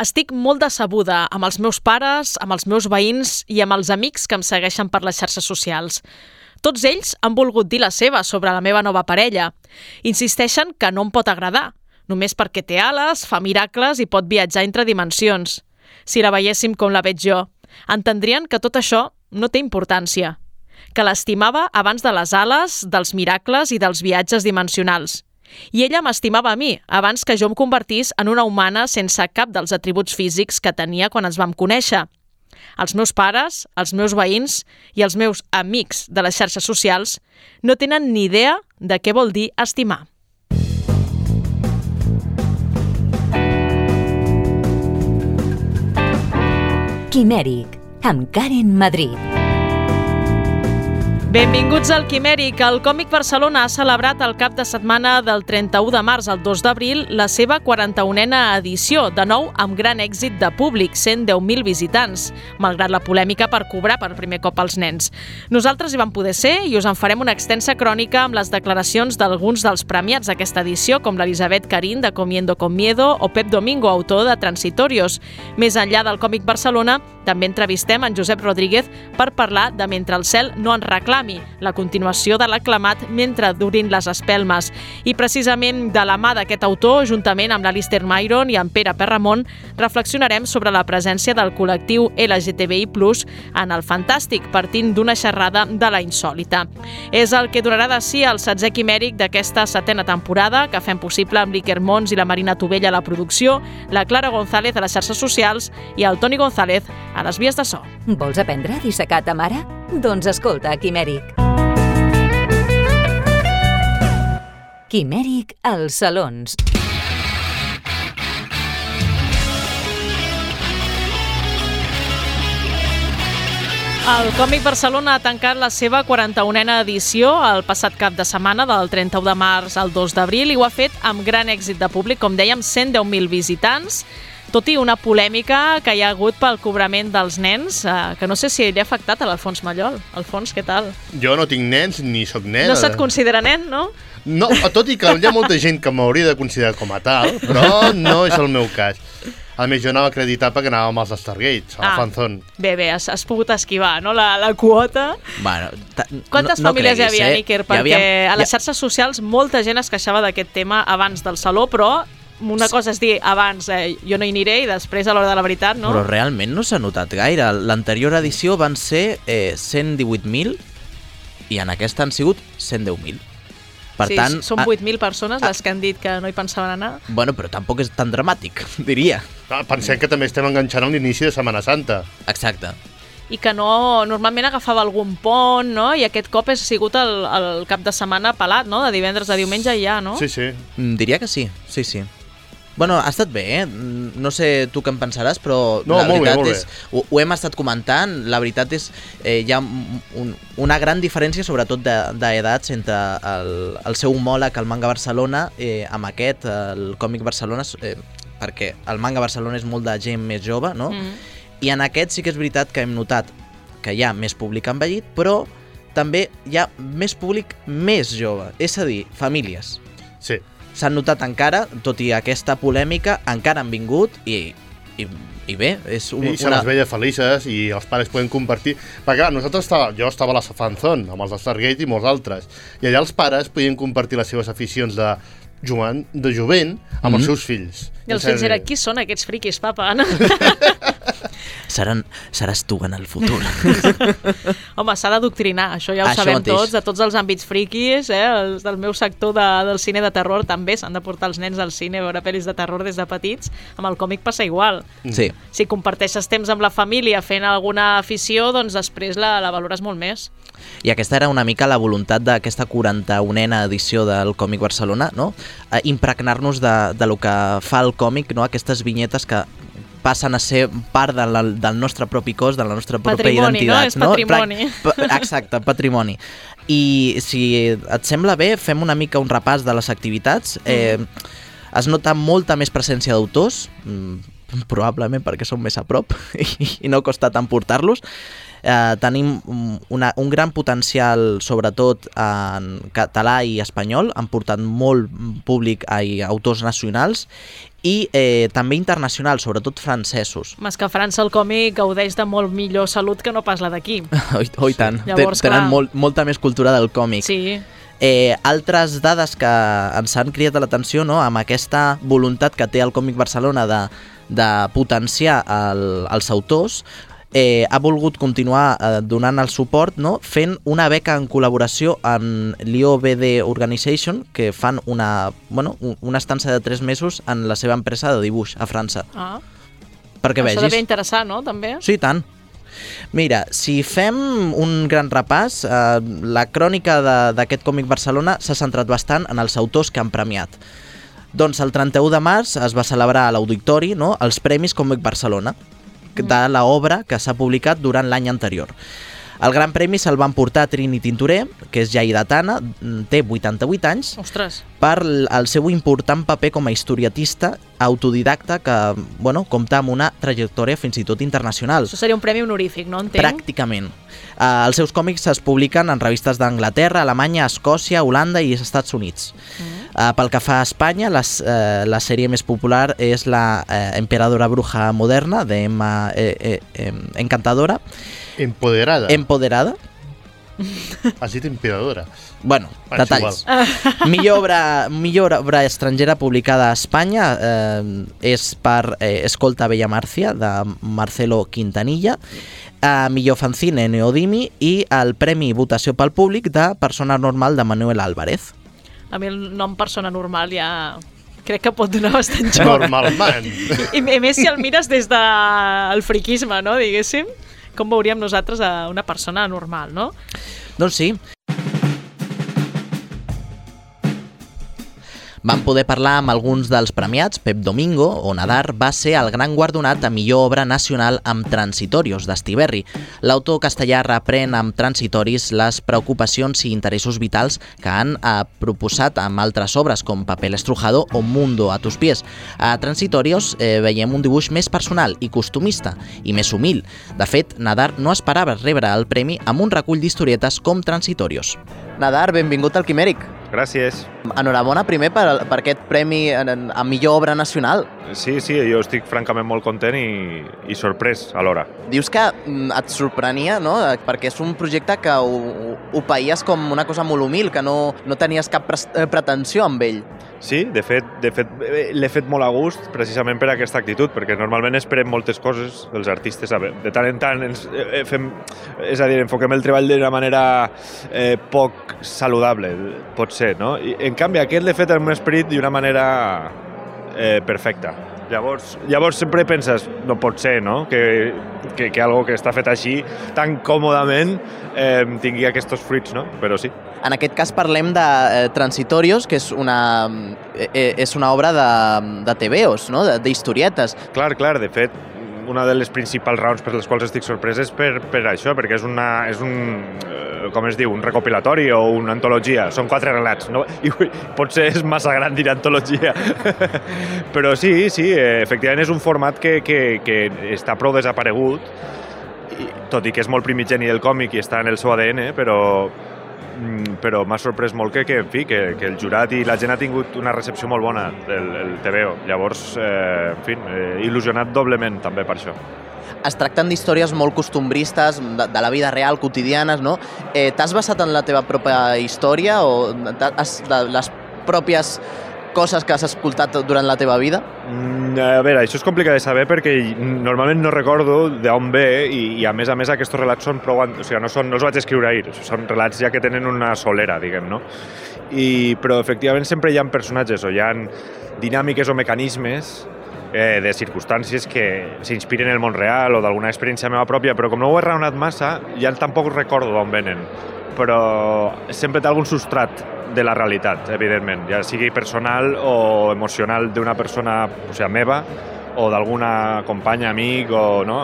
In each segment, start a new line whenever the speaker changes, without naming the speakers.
Estic molt decebuda amb els meus pares, amb els meus veïns i amb els amics que em segueixen per les xarxes socials. Tots ells han volgut dir la seva sobre la meva nova parella. Insisteixen que no em pot agradar, només perquè té ales, fa miracles i pot viatjar entre dimensions. Si la veiéssim com la veig jo, entendrien que tot això no té importància, que l'estimava abans de les ales, dels miracles i dels viatges dimensionals – i ella m'estimava a mi, abans que jo em convertís en una humana sense cap dels atributs físics que tenia quan ens vam conèixer. Els meus pares, els meus veïns i els meus amics de les xarxes socials no tenen ni idea de què vol dir estimar.
Quimèric, amb Karen Madrid.
Benvinguts al Quimèric. El Còmic Barcelona ha celebrat el cap de setmana del 31 de març al 2 d'abril la seva 41a edició, de nou amb gran èxit de públic, 110.000 visitants, malgrat la polèmica per cobrar per primer cop als nens. Nosaltres hi vam poder ser i us en farem una extensa crònica amb les declaracions d'alguns dels premiats d'aquesta edició, com l'Elisabet Carín de Comiendo con Miedo o Pep Domingo, autor de Transitorios. Més enllà del Còmic Barcelona, també entrevistem en Josep Rodríguez per parlar de Mentre el cel no en reclama Reclami, la continuació de l'aclamat mentre durin les espelmes. I precisament de la mà d'aquest autor, juntament amb l'Alister Myron i amb Pere Perramon, reflexionarem sobre la presència del col·lectiu LGTBI+, en el Fantàstic, partint d'una xerrada de la insòlita. És el que donarà de si el setzer quimèric d'aquesta setena temporada, que fem possible amb l'Iker Mons i la Marina Tovella a la producció, la Clara González a les xarxes socials i el Toni González a les vies de so.
Vols aprendre a dissecar ta mare? Doncs escolta, Quimèric. Quimèric als salons.
El Còmic Barcelona ha tancat la seva 41a edició el passat cap de setmana del 31 de març al 2 d'abril i ho ha fet amb gran èxit de públic, com dèiem, 110.000 visitants, tot i una polèmica que hi ha hagut pel cobrament dels nens, eh, que no sé si li ha afectat a l'Alfons Mallol. Alfons, què tal?
Jo no tinc nens ni sóc nen.
No se't considera nen, no?
No, tot i que hi ha molta gent que m'hauria de considerar com a tal, però no és el meu cas. A més, jo anava acreditat perquè anàvem als Stargates, a la ah, Fanzone.
Bé, bé, has, has pogut esquivar, no?, la, la quota.
Bueno,
Quantes
no,
famílies
no
creguis, hi havia,
eh?
Níker? Perquè havia... a les xarxes socials molta gent es queixava d'aquest tema abans del saló, però una cosa és dir abans eh, jo no hi aniré i després a l'hora de la veritat, no?
Però realment no s'ha notat gaire. L'anterior edició van ser eh, 118.000 i en aquesta han sigut 110.000.
Per sí, tant, són 8.000 persones les que han dit que no hi pensaven anar.
Bueno, però tampoc és tan dramàtic, diria.
Ah, pensem que també estem enganxant a l'inici de Setmana Santa.
Exacte.
I que no, normalment agafava algun pont, no? I aquest cop ha sigut el, el cap de setmana pelat, no? De divendres a diumenge ja, no?
Sí, sí.
Mm, diria que sí, sí, sí. Bueno, ha estat bé, eh? No sé tu què en pensaràs, però
no,
la
molt
veritat
bé, molt
és... Ho, ho hem estat comentant, la veritat és... Eh, hi ha un, una gran diferència, sobretot d'edats, de, entre el, el seu homòleg, el Manga Barcelona, eh, amb aquest, el Còmic Barcelona, eh, perquè el Manga Barcelona és molt de gent més jove, no? Mm. I en aquest sí que és veritat que hem notat que hi ha més públic envellit, però també hi ha més públic més jove, és a dir, famílies.
Sí
s'han notat encara, tot i aquesta polèmica, encara han vingut i, i, i bé, és
un, I se una... les veia felices i els pares poden compartir. Perquè clar, nosaltres estava, jo estava a la Fanzone, amb els de Stargate i molts altres, i allà els pares podien compartir les seves aficions de jugant, de jovent amb mm -hmm. els seus fills.
I els fills eren, qui són aquests friquis, papa? No?
Seran, seràs tu en el futur.
Home, s'ha d'adoctrinar, això ja ho això sabem mateix. tots, de tots els àmbits friquis, eh? els del meu sector de, del cine de terror també s'han de portar els nens al cine a veure pel·lis de terror des de petits, amb el còmic passa igual.
Sí.
Si comparteixes temps amb la família fent alguna afició, doncs després la, la valores molt més.
I aquesta era una mica la voluntat d'aquesta 41a edició del Còmic Barcelona, no? Eh, impregnar-nos de, de lo que fa el còmic, no? aquestes vinyetes que passen a ser part de la, del nostre propi cos, de la nostra pròpia
patrimoni,
identitat.
No? És patrimoni.
No? Exacte, patrimoni. I si et sembla bé, fem una mica un repàs de les activitats. Mm. Eh, es nota molta més presència d'autors, mm, probablement perquè són més a prop i, i no costa tant portar-los. Eh, tenim una, un gran potencial, sobretot en català i espanyol, han portat molt públic a autors nacionals i eh, també internacionals, sobretot francesos.
Més que a França el còmic gaudeix de molt millor salut que no pas la d'aquí.
oi, oi tant, Llavors, tenen molt, molta més cultura del còmic.
Sí.
Eh, altres dades que ens han criat l'atenció no? amb aquesta voluntat que té el Còmic Barcelona de, de potenciar el, els autors, eh, ha volgut continuar eh, donant el suport no? fent una beca en col·laboració amb l'IOBD Organization que fan una, bueno, una estança de 3 mesos en la seva empresa de dibuix a França.
Ah.
Perquè
Això
vegis.
devia interessar, no? També?
Sí, tant. Mira, si fem un gran repàs, eh, la crònica d'aquest còmic Barcelona s'ha centrat bastant en els autors que han premiat. Doncs el 31 de març es va celebrar a l'Auditori no, els Premis Còmic Barcelona, de l'obra que s'ha publicat durant l'any anterior. El Gran Premi se'l van portar Trini Tintorer, que és ja lleidatana, té 88 anys,
Ostres.
per el seu important paper com a historiatista autodidacta que bueno, compta amb una trajectòria fins i tot internacional.
Això seria un premi honorífic, no entenc?
Pràcticament. Uh, els seus còmics es publiquen en revistes d'Anglaterra, Alemanya, Escòcia, Holanda i els Estats Units. Mm. Uh, pel que fa a Espanya, les, uh, la sèrie més popular és la uh, Emperadora Bruja Moderna, de Emma eh, eh, eh, Encantadora.
Empoderada.
Empoderada.
Has dit emperadora.
Bueno,
Ah,
detalls. millor, obra, millor obra estrangera publicada a Espanya eh, és per eh, Escolta Bella Márcia, de Marcelo Quintanilla, eh, millor fanzine Neodimi i el Premi Votació pel Públic de Persona Normal de Manuel Álvarez.
A mi el nom persona normal ja crec que pot donar bastant joc.
Normalment.
I, I més si el mires des del de friquisme, no, diguéssim. Com veuríem nosaltres a una persona normal, no?
Doncs sí. Vam poder parlar amb alguns dels premiats. Pep Domingo, o Nadar, va ser el gran guardonat a millor obra nacional amb Transitorios, d'Estiberri. L'autor castellà reprèn amb Transitoris les preocupacions i interessos vitals que han eh, proposat amb altres obres com Papel estrujado o Mundo a tus pies. A Transitorios eh, veiem un dibuix més personal i costumista i més humil. De fet, Nadar no esperava rebre el premi amb un recull d'historietes com Transitorios. Nadar, benvingut al Quimèric.
Gràcies.
Enhorabona primer per, per aquest premi a millor obra nacional.
Sí, sí, jo estic francament molt content i, i sorprès alhora.
Dius que mm, et sorprenia, no? Perquè és un projecte que ho, ho, peies com una cosa molt humil, que no, no tenies cap pre eh, pretensió amb ell.
Sí, de fet, de fet eh, l'he fet molt a gust precisament per aquesta actitud, perquè normalment esperem moltes coses els artistes. De tant en tant ens eh, fem, és a dir, enfoquem el treball d'una manera eh, poc saludable, pot ser, no? I, en canvi, aquest l'he fet en un esperit d'una manera eh, perfecta. Llavors, llavors sempre penses, no pot ser, no?, que, que, que algo que està fet així, tan còmodament, eh, tingui aquests fruits, no? Però sí.
En aquest cas parlem de eh, Transitorios, que és una, eh, és una obra de, de TVOs, no? d'historietes.
Clar, clar, de fet, una de les principals raons per les quals estic sorprès és per, per això, perquè és, una, és un, eh, com es diu, un recopilatori o una antologia. Són quatre relats, no? I potser és massa gran dir antologia. Però sí, sí, efectivament és un format que, que, que està prou desaparegut, tot i que és molt primigeni del còmic i està en el seu ADN, però, però m'ha sorprès molt que, que, en fi, que, que el jurat i la gent ha tingut una recepció molt bona del, del TVO. Llavors, eh, en fi, eh, il·lusionat doblement també per això.
Es tracten d'històries molt costumbristes, de, de la vida real, quotidianes, no? Eh, T'has basat en la teva pròpia història o has, de les pròpies coses que has escoltat durant la teva vida?
Mm, a veure, això és complicat de saber perquè normalment no recordo d'on ve i, i a més a més aquests relats són prou... O sigui, no, són, no els vaig escriure ahir, són relats ja que tenen una solera, diguem, no? I, però efectivament sempre hi ha personatges o hi ha dinàmiques o mecanismes eh, de circumstàncies que s'inspiren en el món real o d'alguna experiència meva pròpia, però com no ho he raonat massa, ja tampoc recordo d'on venen. Però sempre té algun substrat de la realitat, evidentment, ja sigui personal o emocional d'una persona o sigui, meva o d'alguna companya, amic, o, no?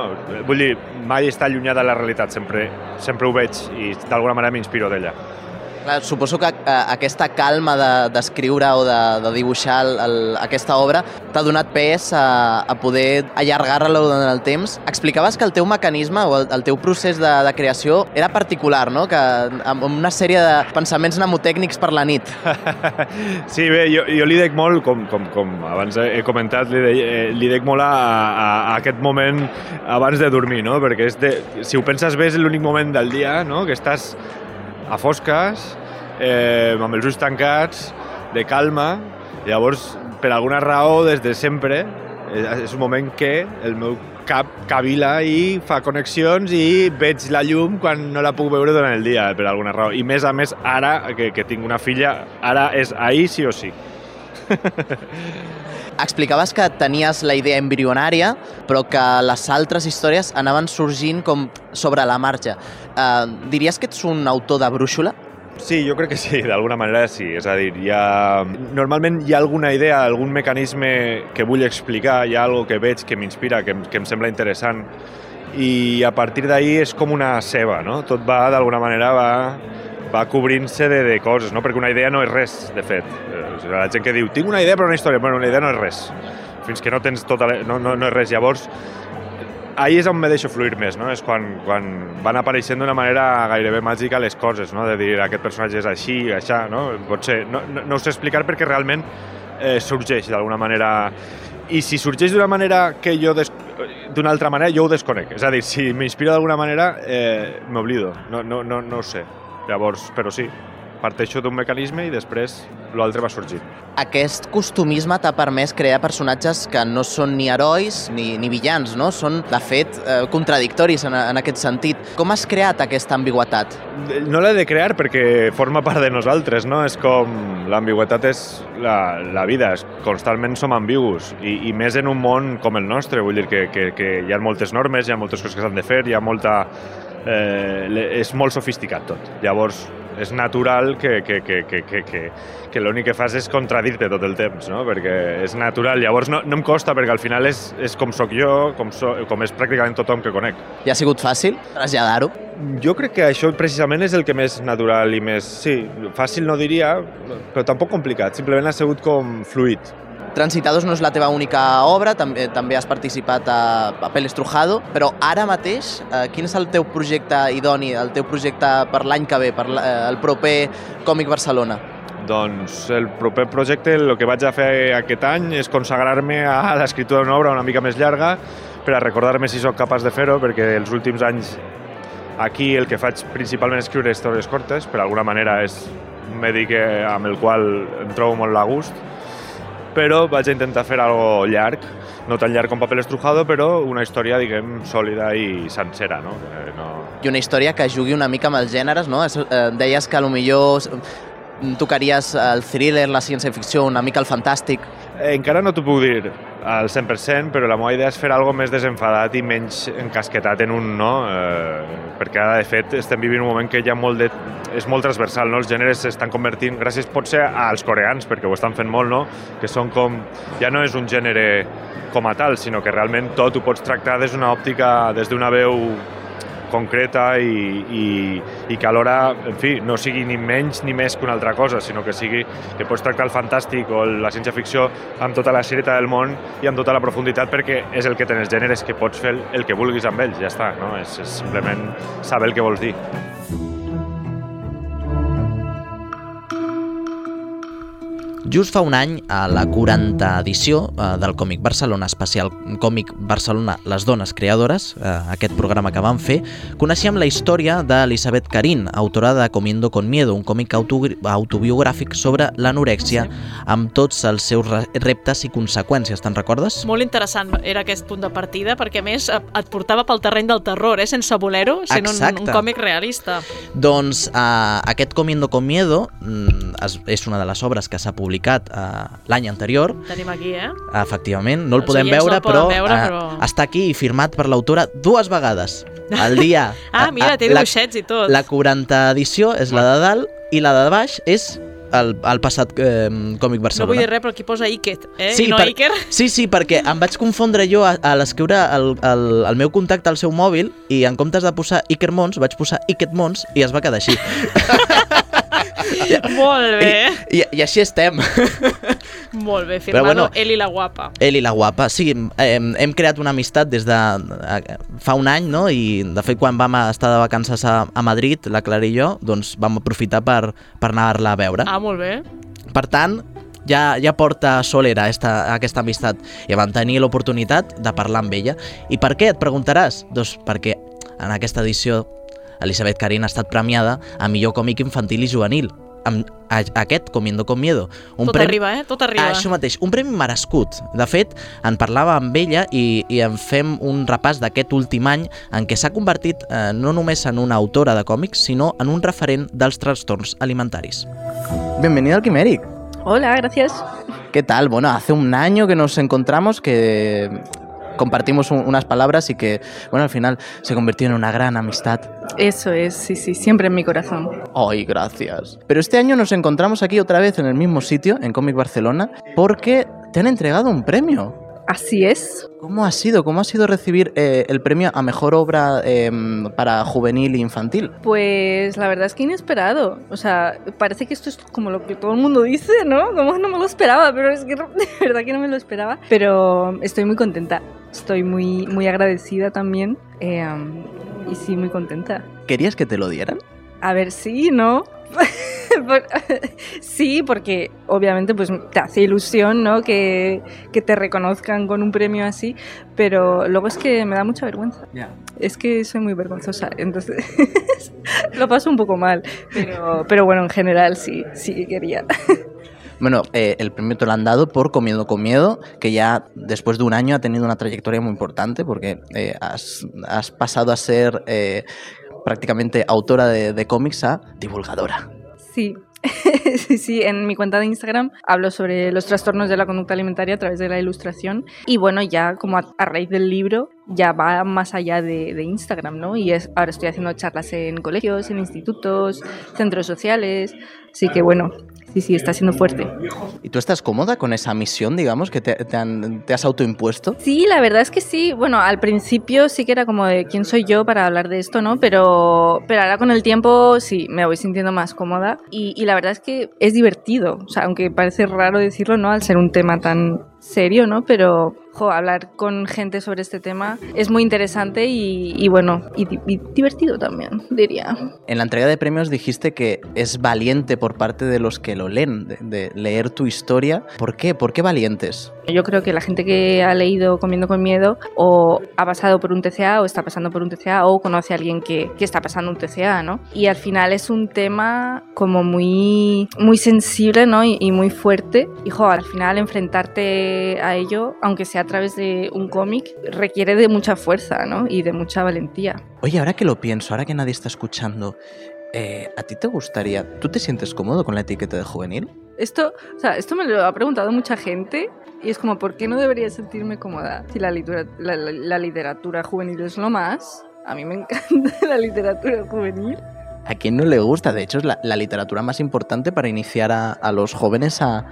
Vull dir, mai està allunyada de la realitat, sempre, sempre ho veig i d'alguna manera m'inspiro d'ella.
Clar, suposo que eh, aquesta calma de- d'escriure de, o de, de dibuixar el, el, aquesta obra t'ha donat pes a, a poder allargar-la en el temps. Explicaves que el teu mecanisme o el, el teu procés de, de creació era particular, no? Que amb amb una sèrie de pensaments mnemotècnics per la nit.
Sí, bé, jo, jo li dec molt, com, com, com abans he comentat, li, de, eh, li dec molt a, a, a aquest moment abans de dormir, no? Perquè és de, si ho penses bé és l'únic moment del dia, no? Que estàs a fosques, eh, amb els ulls tancats, de calma, llavors, per alguna raó, des de sempre, eh, és un moment que el meu cap cavila i fa connexions i veig la llum quan no la puc veure durant el dia, per alguna raó. I més a més, ara que, que tinc una filla, ara és ahir sí o sí.
Explicaves que tenies la idea embrionària, però que les altres històries anaven sorgint com sobre la marxa. Uh, diries que ets un autor de brúixola?
Sí, jo crec que sí, d'alguna manera sí. És a dir, hi ha... normalment hi ha alguna idea, algun mecanisme que vull explicar, hi ha algo que veig que m'inspira, que, que em sembla interessant, i a partir d'ahir és com una ceba, no? Tot va, d'alguna manera, va, va cobrint-se de, de coses, no? Perquè una idea no és res, de fet. Eh, La gent que diu, tinc una idea per una història, bueno, una idea no és res. Fins que no tens tota la... no, no, no és res. Llavors, ahir és on me deixo fluir més, no? És quan, quan van apareixent d'una manera gairebé màgica les coses, no? De dir, aquest personatge és així, això, no? Pot ser... No, no, no ho sé explicar perquè realment eh, sorgeix d'alguna manera... I si sorgeix d'una manera que jo des... d'una altra manera, jo ho desconec. És a dir, si m'inspira d'alguna manera, eh, m'oblido. No, no, no, no ho sé. Llavors, però sí, parteixo d'un mecanisme i després l'altre va sorgir.
Aquest costumisme t'ha permès crear personatges que no són ni herois ni, ni villans, no? Són, de fet, eh, contradictoris en, en aquest sentit. Com has creat aquesta ambigüetat?
No l'he de crear perquè forma part de nosaltres, no? És com... L'ambigüetat és la, la vida, constantment som ambigus, i, i més en un món com el nostre, vull dir que, que, que hi ha moltes normes, hi ha moltes coses que s'han de fer, hi ha molta... Eh, és molt sofisticat tot. Llavors, és natural que, que, que, que, que, que, que l'únic que fas és contradir-te tot el temps, no? perquè és natural. Llavors no, no em costa, perquè al final és, és com sóc jo, com, so, com és pràcticament tothom que conec.
I ha sigut fàcil traslladar-ho?
Jo crec que això precisament és el que més natural i més... Sí, fàcil no diria, però tampoc complicat. Simplement ha sigut com fluid.
Transitados no és la teva única obra, també, també has participat a Papel Estrujado, però ara mateix, eh, quin és el teu projecte idoni, el teu projecte per l'any que ve, per eh, el proper Còmic Barcelona?
Doncs el proper projecte, el que vaig a fer aquest any és consagrar-me a l'escriptura d'una obra una mica més llarga per a recordar-me si sóc capaç de fer-ho, perquè els últims anys aquí el que faig principalment és escriure històries cortes, per alguna manera és un que, amb el qual em trobo molt a gust, però vaig intentar fer algo llarg, no tan llarg com Papel Estrujado, però una història, diguem, sòlida i sencera, no? Que no...
I una història que jugui una mica amb els gèneres, no? Eh, deies que millor tocaries el thriller, la ciència-ficció, una mica el fantàstic.
Eh, encara no t'ho puc dir al 100%, però la meva idea és fer algo més desenfadat i menys encasquetat en un no, eh, perquè ara, de fet, estem vivint un moment que ha molt de... és molt transversal, no? Els gèneres s'estan convertint, gràcies potser als coreans, perquè ho estan fent molt, no? Que són com... ja no és un gènere com a tal, sinó que realment tot ho pots tractar des d'una òptica, des d'una veu concreta i, i, i que alhora, en fi, no sigui ni menys ni més que una altra cosa, sinó que sigui que pots tractar el fantàstic o la ciència-ficció amb tota la serieta del món i amb tota la profunditat perquè és el que tenen els gèneres que pots fer el que vulguis amb ells, ja està, no? És, és simplement saber el que vols dir.
Just fa un any, a la 40 edició eh, del Còmic Barcelona, especial Còmic Barcelona Les Dones Creadores, eh, aquest programa que vam fer, coneixíem la història d'Elisabet Carín, autora de Comiendo con Miedo, un còmic auto autobiogràfic sobre l'anorèxia amb tots els seus re- reptes i conseqüències. Te'n recordes?
Molt interessant era aquest punt de partida, perquè més et portava pel terreny del terror, eh? sense voler-ho, sent un,
Exacte.
un còmic realista.
Doncs eh, aquest Comiendo con Miedo mm, és una de les obres que s'ha publicat eh, l'any anterior,
Tenim aquí, eh?
Efectivament, no el
Els
podem
oients no
veure,
el
però,
veure,
eh,
però-
està aquí i firmat per l'autora dues vegades. El dia...
Ah, mira, té
la,
dibuixets i tot.
la 40 edició és la de dalt i la de baix és el, el passat eh, Còmic
no
Barcelona.
vull dir res, però aquí posa Iket, eh?
Sí,
I no
per-
Iker.
Sí, sí, perquè em vaig confondre jo a, a l'escriure el, el, el meu contacte al seu mòbil i en comptes de posar Iker Mons vaig posar Iket Mons i es va quedar així.
Molt bé,
I, I així estem.
molt bé.
Però
Firmado
bueno.
Eli la guapa.
Eli la guapa. Sí, hem, hem creat una amistat des de eh, fa un any, no? I de fet quan vam estar de vacances a, a Madrid, la Clara i jo, doncs vam aprofitar per, per anar-la a veure.
Ah, molt bé.
Per tant, ja, ja porta solera esta, aquesta amistat i vam tenir l'oportunitat de parlar amb ella. I per què, et preguntaràs? Doncs perquè en aquesta edició Elisabet Karin ha estat premiada a millor còmic infantil i juvenil amb a, aquest, Comiendo con Miedo.
Tot arriba, eh? Tot arriba.
Ah, això mateix, un premi merescut. De fet, en parlava amb ella i, i en fem un repàs d'aquest últim any en què s'ha convertit eh, no només en una autora de còmics, sinó en un referent dels trastorns alimentaris. Bienvenido al Quiméric.
Hola, gracias.
¿Qué tal? Bueno, hace un año que nos encontramos, que compartimos un- unas palabras y que, bueno, al final se convirtió en una gran amistad.
Eso es, sí, sí, siempre en mi corazón.
Ay, gracias. Pero este año nos encontramos aquí otra vez en el mismo sitio, en Comic Barcelona, porque te han entregado un premio.
Así es.
¿Cómo ha sido? ¿Cómo ha sido recibir eh, el premio a mejor obra eh, para juvenil e infantil?
Pues la verdad es que inesperado. O sea, parece que esto es como lo que todo el mundo dice, ¿no? Como no me lo esperaba, pero es que de verdad que no me lo esperaba. Pero estoy muy contenta. Estoy muy, muy agradecida también. eh, y sí, muy contenta.
¿Querías que te lo dieran?
A ver, sí, ¿no? Sí, porque obviamente pues te hace ilusión, ¿no? Que, que te reconozcan con un premio así, pero luego es que me da mucha vergüenza. Es que soy muy vergonzosa, entonces lo paso un poco mal, pero, pero bueno, en general sí, sí quería.
Bueno, eh, el premio te lo han dado por Comiendo con Miedo, que ya después de un año ha tenido una trayectoria muy importante porque eh, has, has pasado a ser eh, prácticamente autora de, cómics a divulgadora.
Sí. Sí, sí, en mi cuenta de Instagram hablo sobre los trastornos de la conducta alimentaria a través de la ilustración y bueno, ya como a, a raíz del libro ya va más allá de, de Instagram, ¿no? Y es, ahora estoy haciendo charlas en colegios, en institutos, centros sociales, así que bueno, sí, sí, está siendo fuerte.
¿Y tú estás cómoda con esa misión, digamos, que te, te han- te has autoimpuesto?
Sí, la verdad es que sí. Bueno, al principio sí que era como de quién soy yo para hablar de esto, ¿no? Pero, pero ahora con el tiempo sí, me voy sintiendo más cómoda. Y, y la verdad es que es divertido. O sea, aunque parece raro decirlo, ¿no? Al ser un tema tan serio, ¿no? Pero, jo, hablar con gente sobre este tema es muy interesante y, y bueno, y, di- y divertido también, diría.
En la entrega de premios dijiste que es valiente por parte de los que lo leen, de, de leer tu historia. ¿Por qué? ¿Por qué valientes?
Yo creo que la gente que ha leído Comiendo con Miedo o ha pasado por un TCA o está pasando por un TCA o conoce a alguien que, que está pasando un TCA, ¿no? Y al final es un tema como muy, muy sensible, ¿no? Y, y muy fuerte. Y jo, al final enfrentarte a ello, aunque sea a través de un cómic, requiere de mucha fuerza, ¿no? Y de mucha valentía.
Oye, ahora que lo pienso, ahora que nadie está escuchando, eh, ¿a ti te gustaría, tú te sientes cómodo con la etiqueta de juvenil?
Esto, o sea, esto me lo ha preguntado mucha gente y es como, ¿por qué no debería sentirme cómoda si la, litura- la- la- la literatura juvenil es lo más? A mí me encanta la literatura juvenil.
¿A quién no le gusta? De hecho, es la, la literatura más importante para iniciar a, a los jóvenes a,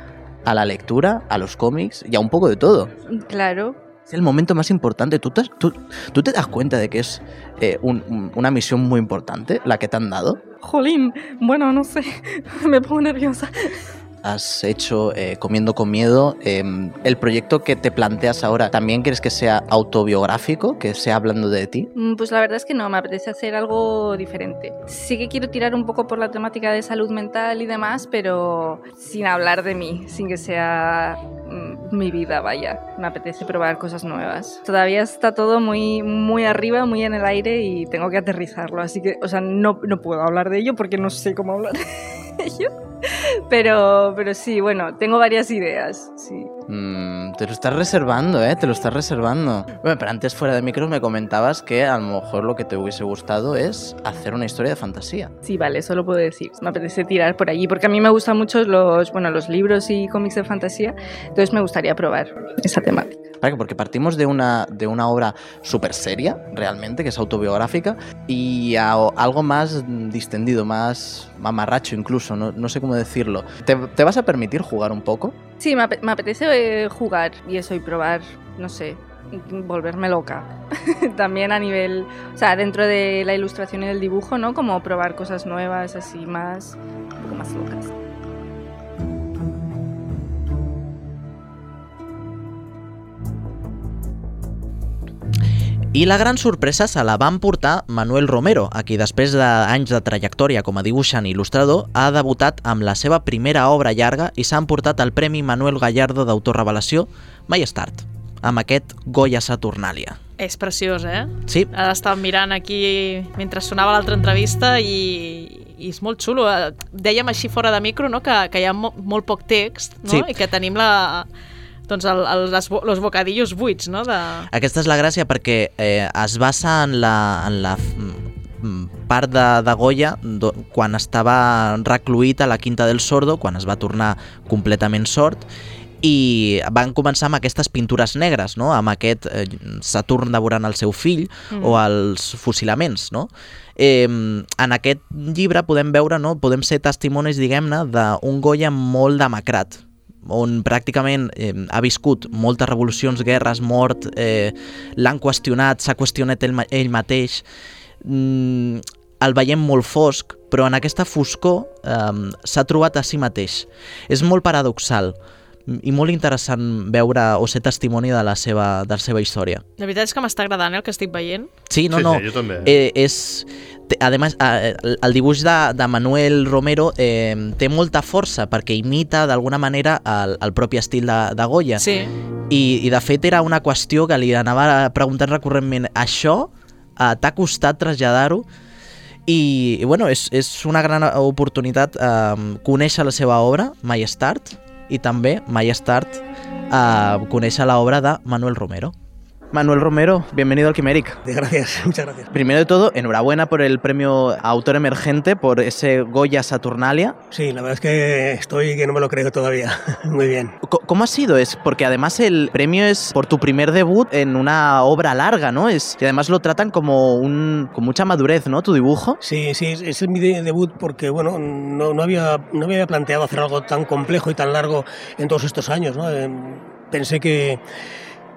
a la lectura, a los cómics y a un poco de todo.
Claro,
Es el momento más importante. ¿Tú te, tú- tú te das cuenta de que es eh, un- un- una misión muy importante la que te han dado?
jolín, bueno, no sé, me pongo nerviosa.
Has hecho eh, Comiendo con Miedo. eh, ¿El proyecto que te planteas ahora también quieres que sea autobiográfico, que sea hablando de ti?
Mm, Pues la verdad es que no, me apetece hacer algo diferente. Sí que quiero tirar un poco por la temática de salud mental y demás, pero sin hablar de mí, sin que sea mm, mi vida, vaya. Me apetece probar cosas nuevas. Todavía está todo muy, muy arriba, muy en el aire y tengo que aterrizarlo, así que, o sea, no, no puedo hablar de ello porque no sé cómo hablar de ello. Pero, pero sí, bueno, tengo varias ideas, sí.
Mm, te lo estás reservando, ¿eh? Te lo estás reservando. Bueno, pero antes fuera de micro me comentabas que a lo mejor lo que te hubiese gustado es hacer una historia de fantasía.
Sí, vale, eso lo puedo decir. Me apetece tirar por allí, porque a mí me gustan mucho los, bueno, los libros y cómics de fantasía, entonces me gustaría probar esa temática.
Porque partimos de una, de una obra súper seria, realmente, que es autobiográfica, y a algo más distendido, más mamarracho incluso, no, no sé cómo decirlo. ¿Te, vas a permitir jugar un poco?
Sí, me, me apetece eh, jugar y eso y probar, no sé, volverme loca. También a nivel, o sea, dentro de la ilustración y del dibujo, ¿no? Como probar cosas nuevas, así más, un poco más locas.
I la gran sorpresa se la van portar Manuel Romero, a qui després d'anys de trajectòria com a dibuixant i il·lustrador ha debutat amb la seva primera obra llarga i s'ha emportat el Premi Manuel Gallardo d'Autor Revelació My Start, amb aquest Goya Saturnalia.
És preciós, eh?
Sí,
estava mirant aquí mentre sonava l'altra entrevista i, i és molt xulo. Eh, Dèiem així fora de micro no? que, que hi ha mo molt poc text no?
Sí.
i que tenim la, doncs el, el, les, los bocadillos buits, no? De...
Aquesta és la gràcia perquè eh, es basa en la, en la mm, part de, de Goya do, quan estava recluït a la Quinta del Sordo, quan es va tornar completament sord, i van començar amb aquestes pintures negres, no? amb aquest eh, Saturn devorant el seu fill mm. o els fusilaments. No? Eh, en aquest llibre podem veure, no? podem ser testimonis, diguem-ne, d'un Goya molt demacrat, on pràcticament eh, ha viscut moltes revolucions, guerres, mort, eh, l'han qüestionat, s'ha qüestionat ell, ell mateix, mm, el veiem molt fosc, però en aquesta foscor eh, s'ha trobat a si mateix. És molt paradoxal i molt interessant veure o ser testimoni de la seva, de la seva història.
La veritat és que m'està agradant eh, el que estic veient.
Sí, no,
Sí,
no.
sí, jo també.
Eh, és, té- además, eh, el dibuix de, de Manuel Romero eh, té molta força perquè imita d'alguna manera el, el propi estil de, de Goya.
Sí.
I, I de fet era una qüestió que li anava preguntant recurrentment això eh, t'ha costat traslladar-ho i, i bueno, és, és una gran oportunitat eh, conèixer la seva obra, My Start, i també My Start eh, conèixer l'obra de Manuel Romero. Manuel Romero, bienvenido al Quiméric.
Gracias, muchas gracias.
Primero de todo, enhorabuena por el premio a autor emergente, por ese Goya Saturnalia.
Sí, la verdad es que estoy que no me lo creo todavía. Muy bien.
¿Cómo ha sido? Es porque además el premio es por tu primer debut en una obra larga, ¿no? Es, y además lo tratan como un, con mucha madurez, ¿no? Tu dibujo.
Sí, sí, es, mi de- debut porque, bueno, no, no, había, no había planteado hacer algo tan complejo y tan largo en todos estos años, ¿no? Em, Pensé que,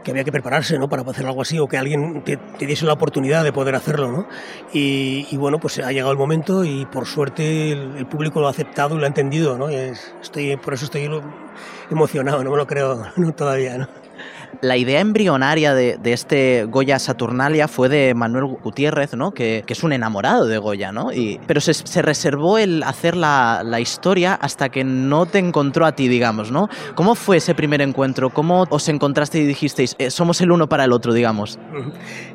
que había que prepararse, ¿no? Para hacer algo así o que alguien te, diese la oportunidad de poder hacerlo, ¿no? Y, bueno, pues ha llegado el momento y por suerte el, público lo ha aceptado y lo ha entendido, ¿no? Estoy, por eso estoy emocionado, no me lo creo no, todavía.
La idea embrionaria de, de este Goya Saturnalia fue de Manuel Gutiérrez, ¿no? Que, que es un enamorado de Goya, ¿no? Y, pero se, se reservó el hacer la, la historia hasta que no te encontró a ti, digamos, ¿no? ¿Cómo fue ese primer encuentro? ¿Cómo os encontraste y dijisteis, eh, somos el uno para el otro, digamos?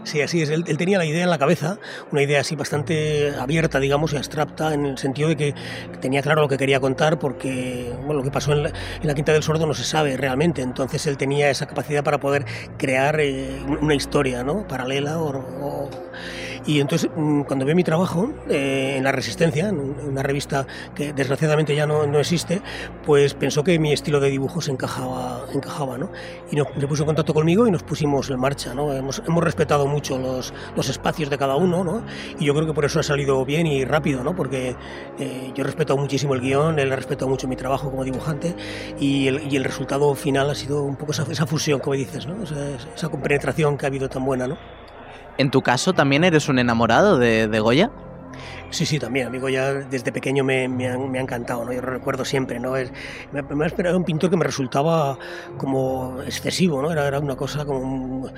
Sí, así es. Él, tenía la idea en la cabeza, una idea así bastante abierta, digamos, y abstracta, en el sentido de que tenía claro lo que quería contar, porque bueno, lo que pasó en la Quinta del Sordo no se sabe realmente. Entonces él tenía esa capacidad para poder crear eh, una historia ¿no? paralela. O, o- Y entonces, mm, cuando vio mi trabajo eh, en La Resistencia, en un- en una revista que desgraciadamente ya no, no existe, pues pensó que mi estilo de dibujo se encajaba, encajaba ¿no? Y nos, se puso en contacto conmigo y nos pusimos en marcha, ¿no? Hemos, hemos respetado mucho los, los espacios de cada uno, ¿no? Y yo creo que por eso ha salido bien y rápido, ¿no? Porque eh, yo he respetado muchísimo el guion, él ha respetado mucho mi trabajo como dibujante y el, y el resultado final ha sido un poco esa, fusión, como dices, ¿no? Esa compenetración que ha habido tan buena, ¿no?
¿En tu caso también eres un enamorado de, de Goya?
Sí, sí, también. Amigo, ya desde pequeño me, me, ha, me ha encantado, ¿no? Yo lo recuerdo siempre, ¿no? Es, me, ha esperado un pintor que me resultaba como excesivo, ¿no? Era, era una cosa como... un-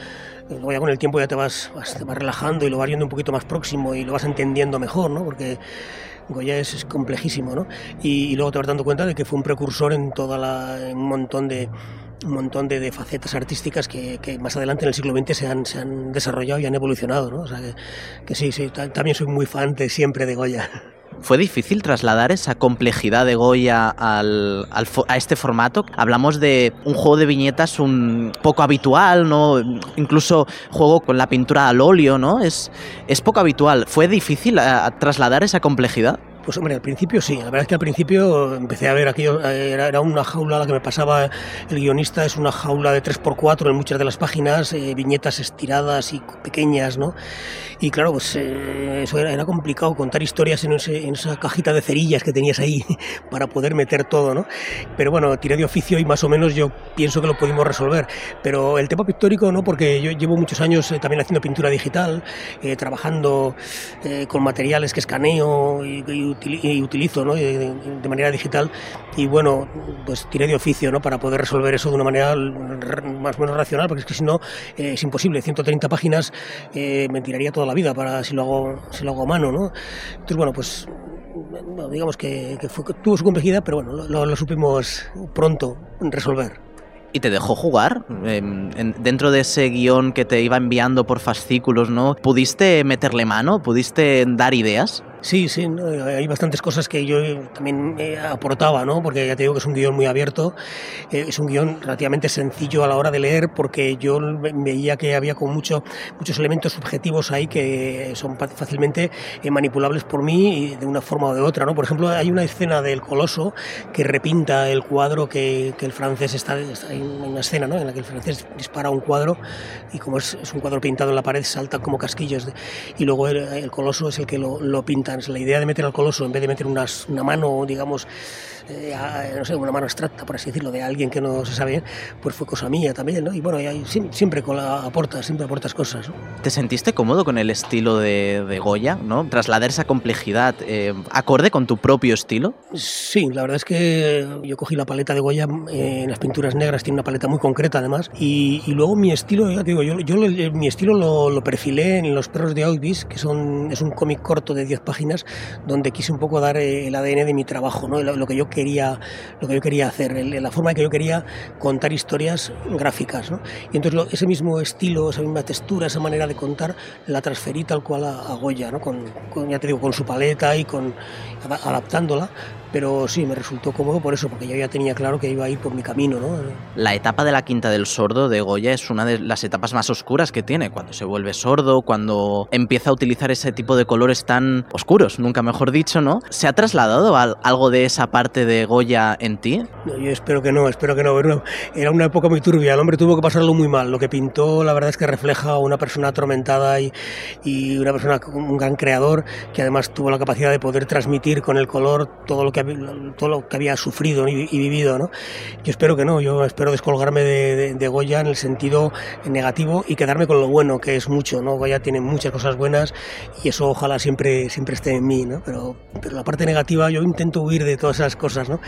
ya con el tiempo ya te vas, vas, te vas relajando y lo vas viendo un poquito más próximo y lo vas entendiendo mejor, ¿no? Porque Goya es, es complejísimo, ¿no? Y, y luego te vas dando cuenta de que fue un precursor en toda la... en un montón de un montón de, facetas artísticas que, más adelante en el siglo XX se han, desarrollado y han evolucionado, ¿no? O sea que, sí, sí, ta- también soy muy fan de siempre de Goya.
¿Fue difícil trasladar esa complejidad de Goya al, a este formato? Hablamos de un juego de viñetas un poco habitual, ¿no? Incluso juego con la pintura al óleo, ¿no? Es, es poco habitual. ¿Fue difícil eh, trasladar esa complejidad?
Pues hombre, al principio sí, la verdad es que al principio empecé a ver aquello, eh, era, una jaula la que me pasaba el guionista, es una jaula de 3x4 en muchas de las páginas, eh, viñetas estiradas y pequeñas, ¿no? Y claro, pues eh, eso era, era complicado, contar historias en, ese- en esa cajita de cerillas que tenías ahí para poder meter todo, ¿no? Pero bueno, tiré de oficio y más o menos yo pienso que lo pudimos resolver. Pero el tema pictórico, ¿no? Porque yo llevo muchos años eh, también haciendo pintura digital, eh, trabajando eh, con materiales que escaneo y, y y utilizo ¿no? de, de, manera digital y bueno, pues tiré de oficio ¿no? para poder resolver eso de una manera más o menos racional, porque es que si no eh, es imposible, 130 páginas eh, me tiraría toda la vida para si lo hago, si lo hago a mano. ¿no? Entonces bueno, pues digamos que, que, fue, tuvo su complejidad, pero bueno, lo, lo supimos pronto resolver
y te dejó jugar em, dentro de ese guion que te iba enviando por fascículos, ¿no? ¿Pudiste meterle mano? ¿Pudiste dar ideas?
Sí, sí, hay bastantes cosas que yo también aportaba, ¿no? porque ya te digo que es un guion muy abierto, eh, es un guion relativamente sencillo a la hora de leer porque yo veía que había con mucho, muchos elementos subjetivos ahí que son fácilmente eh, manipulables por mí de una forma o de otra. ¿no? Por ejemplo, hay una escena del Coloso que repinta el cuadro que, que el francés está, está, en una escena ¿no? en la que el francés dispara un cuadro y como es, es un cuadro pintado en la pared salta como casquillos de, y luego el, el, Coloso es el que lo, lo pinta la idea de meter al coloso en vez de meter unas, una mano, digamos, eh, no sé, una mano abstracta, por así decirlo, de alguien que no se sabe pues fue cosa mía también, ¿no? Y bueno, y siempre con la aportas, siempre aportas cosas, ¿no?
¿Te sentiste cómodo con el estilo de, de Goya, ¿no? Trasladar esa complejidad eh, acorde con tu propio estilo.
Sí, la verdad es que yo cogí la paleta de Goya eh, en las pinturas negras, tiene una paleta muy concreta además, y, y luego mi estilo, ya digo, yo, yo mi estilo lo, lo, perfilé en Los perros de Auschwitz, que son, es un cómic corto de 10 páginas, donde quise un poco dar el ADN de mi trabajo, ¿no? Lo, lo que yo quería, lo que yo quería hacer, la forma en que yo quería contar historias gráficas. Y entonces ese mismo estilo, esa misma textura, esa manera de contar, la transferí tal cual a, a Goya. Con, con, ya te digo, con su paleta y con adaptándola pero sí, me resultó cómodo por eso, porque yo ya tenía claro que iba a ir por mi camino. ¿no?
La etapa de la Quinta del Sordo de Goya es una de las etapas más oscuras que tiene, cuando se vuelve sordo, cuando empieza a utilizar ese tipo de colores tan oscuros, nunca mejor dicho, ¿no? ¿Se ha trasladado algo de esa parte de Goya en ti?
No, yo espero que no, espero que no. Era una época muy turbia, el hombre tuvo que pasarlo muy mal. Lo que pintó, la verdad es que refleja a una persona atormentada y, y una persona, un gran creador, que además tuvo la capacidad de poder transmitir con el color todo lo que, todo lo que había sufrido y, y vivido. ¿no? Yo espero que no, yo espero descolgarme de, de, de, Goya en el sentido negativo y quedarme con lo bueno, que es mucho. ¿no? Goya tiene muchas cosas buenas y eso ojalá siempre, siempre esté en mí. ¿no? Pero, pero la parte negativa yo intento huir de todas esas cosas. ¿no?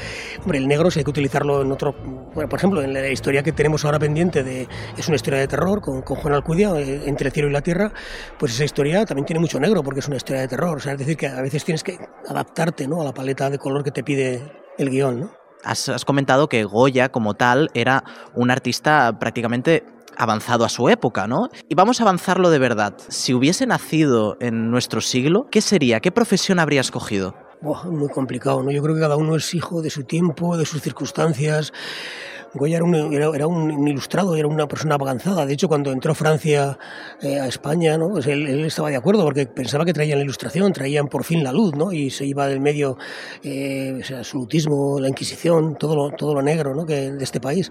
Hombre, el negro si hay que utilizarlo en otro... Bueno, por ejemplo, en la historia que tenemos ahora pendiente de... Es una historia de terror con, con Juan Alcudia, eh, Entre el cielo y la tierra, pues esa historia también tiene mucho negro porque es una historia de terror. O sea, es decir, que a veces tienes que adaptarte ¿no? a la paleta de color que te pide el guion, ¿no?
Has, has, comentado que Goya, como tal, era un artista prácticamente avanzado a su época, ¿no? Y vamos a avanzarlo de verdad. Si hubiese nacido en nuestro siglo, ¿qué sería? ¿Qué profesión habría escogido?
Buah, muy complicado, ¿no? Yo creo que cada uno es hijo de su tiempo, de sus circunstancias. Goya era un, era, era un, ilustrado, era una persona avanzada. De hecho, cuando entró Francia eh, a España, ¿no? pues él, él, estaba de acuerdo porque pensaba que traían la ilustración, traían por fin la luz, ¿no? y se iba del medio eh, sea, absolutismo, la Inquisición, todo lo, todo lo negro ¿no? que, de este país.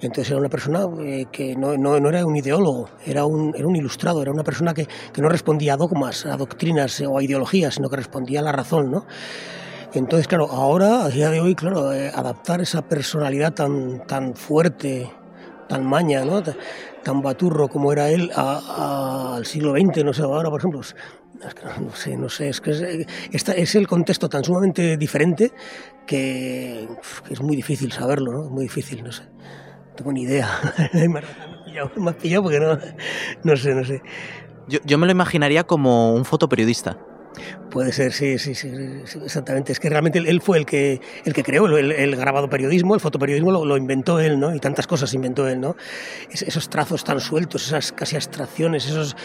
Entonces era una persona eh, que no, no, no, era un ideólogo, era un, era un ilustrado, era una persona que, que no respondía a dogmas, a doctrinas o a ideologías, sino que respondía a la razón. ¿no? Entonces, claro, ahora, a día de hoy, claro, eh, adaptar esa personalidad tan, tan fuerte, tan maña, ¿no? tan baturro como era él al siglo XX, no sé, ahora, por ejemplo, no sé, no sé, es que es, es el contexto tan sumamente diferente que, es muy difícil saberlo, ¿no? Muy difícil, no sé. No tengo ni idea. me has pillado porque no, no sé, no sé.
Yo me lo imaginaría como un fotoperiodista.
Puede ser, sí, sí, sí, exactamente. Es que realmente él fue el que, el que creó el, el grabado periodismo, el fotoperiodismo lo, lo, inventó él, ¿no? Y tantas cosas inventó él, ¿no? Es, esos trazos tan sueltos, esas casi abstracciones, esos,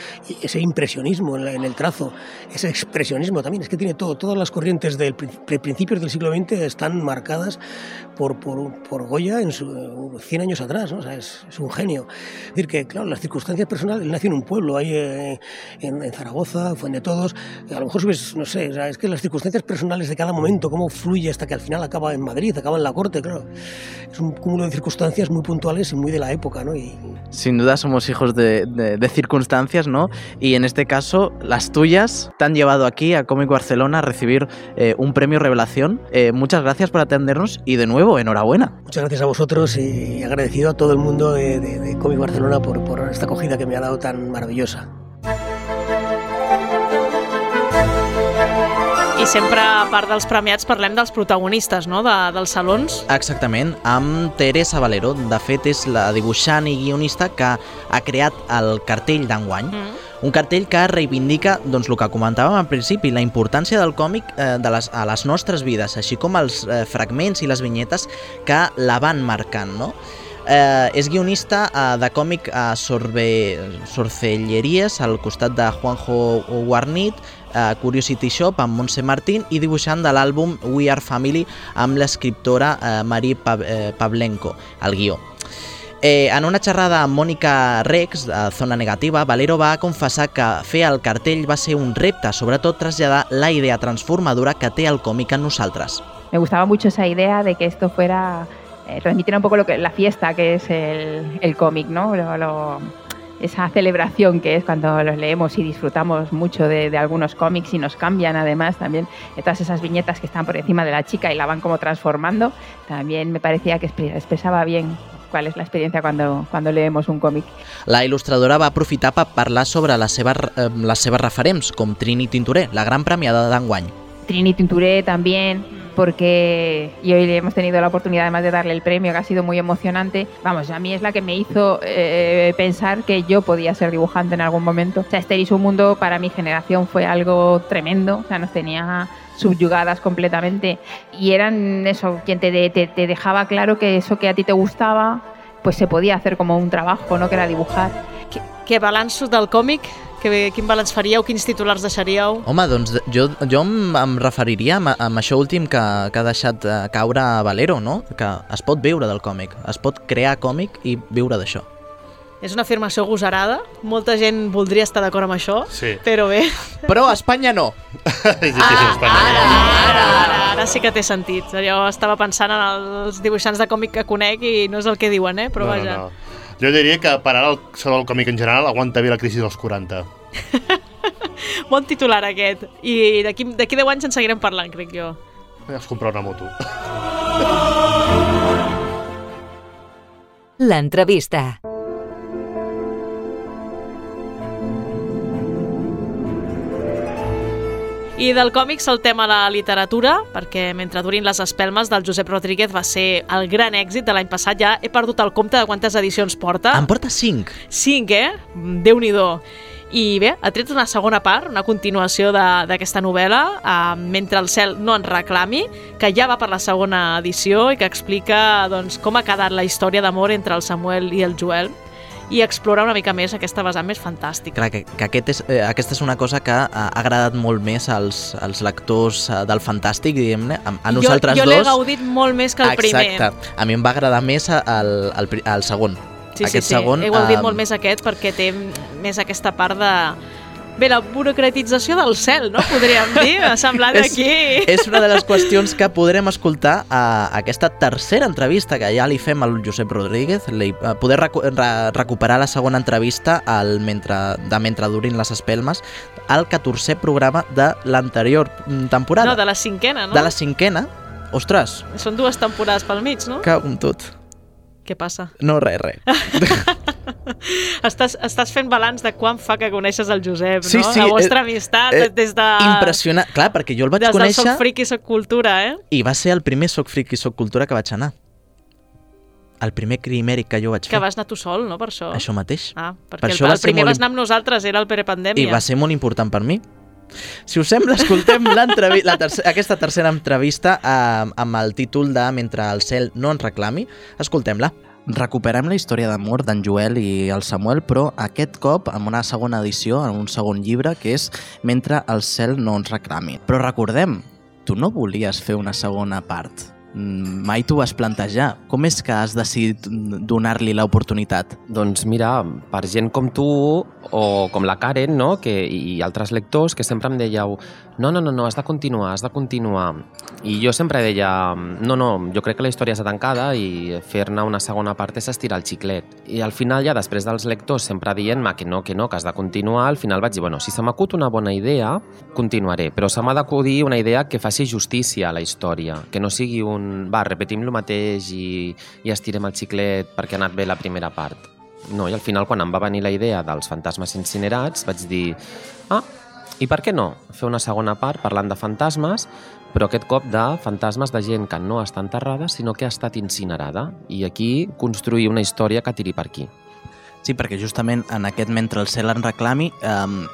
ese impresionismo en, la, en, el trazo, ese expresionismo también. Es que tiene todo, todas las corrientes del principios del siglo XX están marcadas por, por, por Goya en su, 100 años atrás, ¿no? O sea, es, es, un genio. Es decir, que, claro, las circunstancias personales, él nació en un pueblo, ahí eh, en, en Zaragoza, fue de todos, a lo mejor subes no sé, o sea, es que las circunstancias personales de cada momento, cómo fluye hasta que al final acaba en Madrid, acaba en la corte, claro. Es un cúmulo de circunstancias muy puntuales y muy de la época, ¿no? Y...
Sin duda somos hijos de, de, de, circunstancias, ¿no? Y en este caso, las tuyas te han llevado aquí a Cómic Barcelona a recibir eh, un premio Revelación. Eh, muchas gracias por atendernos y de nuevo, enhorabuena.
Muchas gracias a vosotros y agradecido a todo el mundo de, de, de Cómic Barcelona por, por esta acogida que me ha dado tan maravillosa.
I sempre, a part dels premiats, parlem dels protagonistes, no?, de, dels salons.
Exactament, amb Teresa Valero. De fet, és la dibuixant i guionista que ha creat el cartell d'enguany. Mm. Un cartell que reivindica doncs, el que comentàvem al principi, la importància del còmic eh, de les, a les nostres vides, així com els eh, fragments i les vinyetes que la van marcant. No? Eh, és guionista eh, de còmic a Sorbe, Sorcelleries, al costat de Juanjo Guarnit, eh, Curiosity Shop amb Montse Martín i dibuixant de l'àlbum We Are Family amb l'escriptora eh, Marie eh, Pavlenko, al guió. Eh, en una xerrada amb Mònica Rex, de Zona Negativa, Valero va confessar que fer el cartell va ser un repte, sobretot traslladar la idea transformadora que té el còmic en nosaltres.
Me gustaba mucho esa idea de que esto fuera eh, transmitiera un poco lo que la fiesta que es el, el cómic, ¿no? Lo, lo, esa celebración que es cuando los leemos y disfrutamos mucho de, de, algunos cómics y nos cambian además también todas esas viñetas que están por encima de la chica y la van como transformando, también me parecía que expresaba bien cuál es la experiencia cuando, cuando leemos un còmic.
La il·lustradora va aprofitar per parlar sobre les seves, eh, les seves referents, com Trini Tinturé, la gran premiada d'enguany.
Trini Tinturé también, porque y hoy hemos tenido la oportunidad además de darle el premio que ha sido muy emocionante. Vamos, a mí es la que me hizo eh, pensar que yo podía ser dibujante en algún momento. O sea, Esther y su mundo para mi generación fue algo tremendo, o sea, nos tenía subyugadas completamente y eran eso, quien te, te, te dejaba claro que eso que a ti te gustaba pues se podía hacer como un trabajo, ¿no? que era dibujar.
Què balanços del còmic? Que, quin balanç faríeu? Quins titulars deixaríeu?
Home, doncs jo, jo em, em referiria amb, amb això últim que, que ha deixat eh, caure Valero, no? Que es pot viure del còmic, es pot crear còmic i viure d'això.
És una afirmació gosarada, molta gent voldria estar d'acord amb això,
Sí.
però bé,
Però a Espanya no.
és difícil Espanya.
ara, ara, ara sí que té sentit. Jo estava pensant en els dibuixants de còmic que conec i no és el que diuen, eh? però
no,
vaja.
no, no. Jo diria que per ara el, sobre el còmic en general aguanta bé la crisi dels 40.
Bon titular aquest. I d'aquí d'aquí 10 anys en seguirem parlant, crec jo.
Es comprar una moto.
L'entrevista.
I del còmic saltem a la literatura, perquè mentre durin les espelmes del Josep Rodríguez va ser el gran èxit de l'any passat. Ja he perdut el compte de quantes edicions porta.
Em porta 5.
Cinc, eh? Déu-n'hi-do. I bé, ha tret una segona part, una continuació de- d'aquesta novel·la, eh, Mentre el cel no en reclami, que ja va per la segona edició i que explica doncs, com ha quedat la història d'amor entre el Samuel i el Joel i explora una mica més aquesta vessant més fantàstica.
Clar, que, que aquest és, eh, aquesta és una cosa que ha, agradat molt més als, als lectors eh, del Fantàstic, diguem-ne. A, a nosaltres
jo jo l'he
dos...
gaudit molt més que el primer.
Exacte. A mi em va agradar més el, el, el segon.
Sí,
Aquest
sí, sí.
segon,
He gaudit
eh,
molt més aquest perquè té més aquesta part de... Bé, la burocratització del cel, no? Podríem dir. M'ha semblat
És-
aquí.
És una de les qüestions que podrem escoltar a aquesta tercera entrevista que ja li fem al Josep Rodríguez, li, a poder recu re recuperar la segona entrevista al mentre, de Mentre durin les espelmes, al 14è programa de l'anterior mm, temporada.
No, de la cinquena, no?
de la cinquena. Ostres,
Són dues temporades pel mig, no?
cago en tot.
Què passa?
No, res, res.
Estàs, estàs fent balanç de quan fa que coneixes el Josep,
Sí,
no?
sí,
la vostra
eh,
amistat
eh,
des de...
Impressionant. Clar, perquè jo el vaig
Des del
conèixer
Soc Fric i Soc Cultura, eh?
i va ser el primer Soc Fric i Soc Cultura que vaig anar. El primer crimèric que jo vaig
Que
fer.
vas anar tu sol, no? Per això.
Això mateix.
Ah, perquè
Per
el,
això
el primer
molt
vas anar amb nosaltres, era el prepandèmia.
I va ser molt important per mi. Si us sembla, escoltem la terce aquesta tercera entrevista eh, amb el títol de Mentre el cel no ens reclami. Escoltem-la. Recuperem la història d'amor d'en Joel i el Samuel, però aquest cop amb una segona edició, en un segon llibre, que és Mentre el cel no ens reclami. Però recordem, tu no volies fer una segona part. Mm, Mai t'ho vas plantejar. Com és que has decidit donar-li l'oportunitat?
Doncs mira, per gent com tu o com la Karen no? que, i altres lectors que sempre em dèieu no, no, no, no, has de continuar, has de continuar. I jo sempre deia, no, no, jo crec que la història està tancada i fer-ne una segona part és estirar el xiclet. I al final ja després dels lectors sempre dient-me que no, que no, que has de continuar, al final vaig dir, bueno, si se m'acut una bona idea, continuaré, però se m'ha d'acudir una idea que faci justícia a la història, que no sigui un, va, repetim el mateix i, i estirem el xiclet perquè ha anat bé la primera part. No, i al final quan em va venir la idea dels fantasmes incinerats vaig dir, ah, I per què no fer una segona part parlant de fantasmes, però aquest cop de fantasmes de gent que no està enterrada, sinó que ha estat incinerada. I aquí construir una història que tiri per aquí.
Sí, perquè justament en aquest Mentre el cel en reclami eh,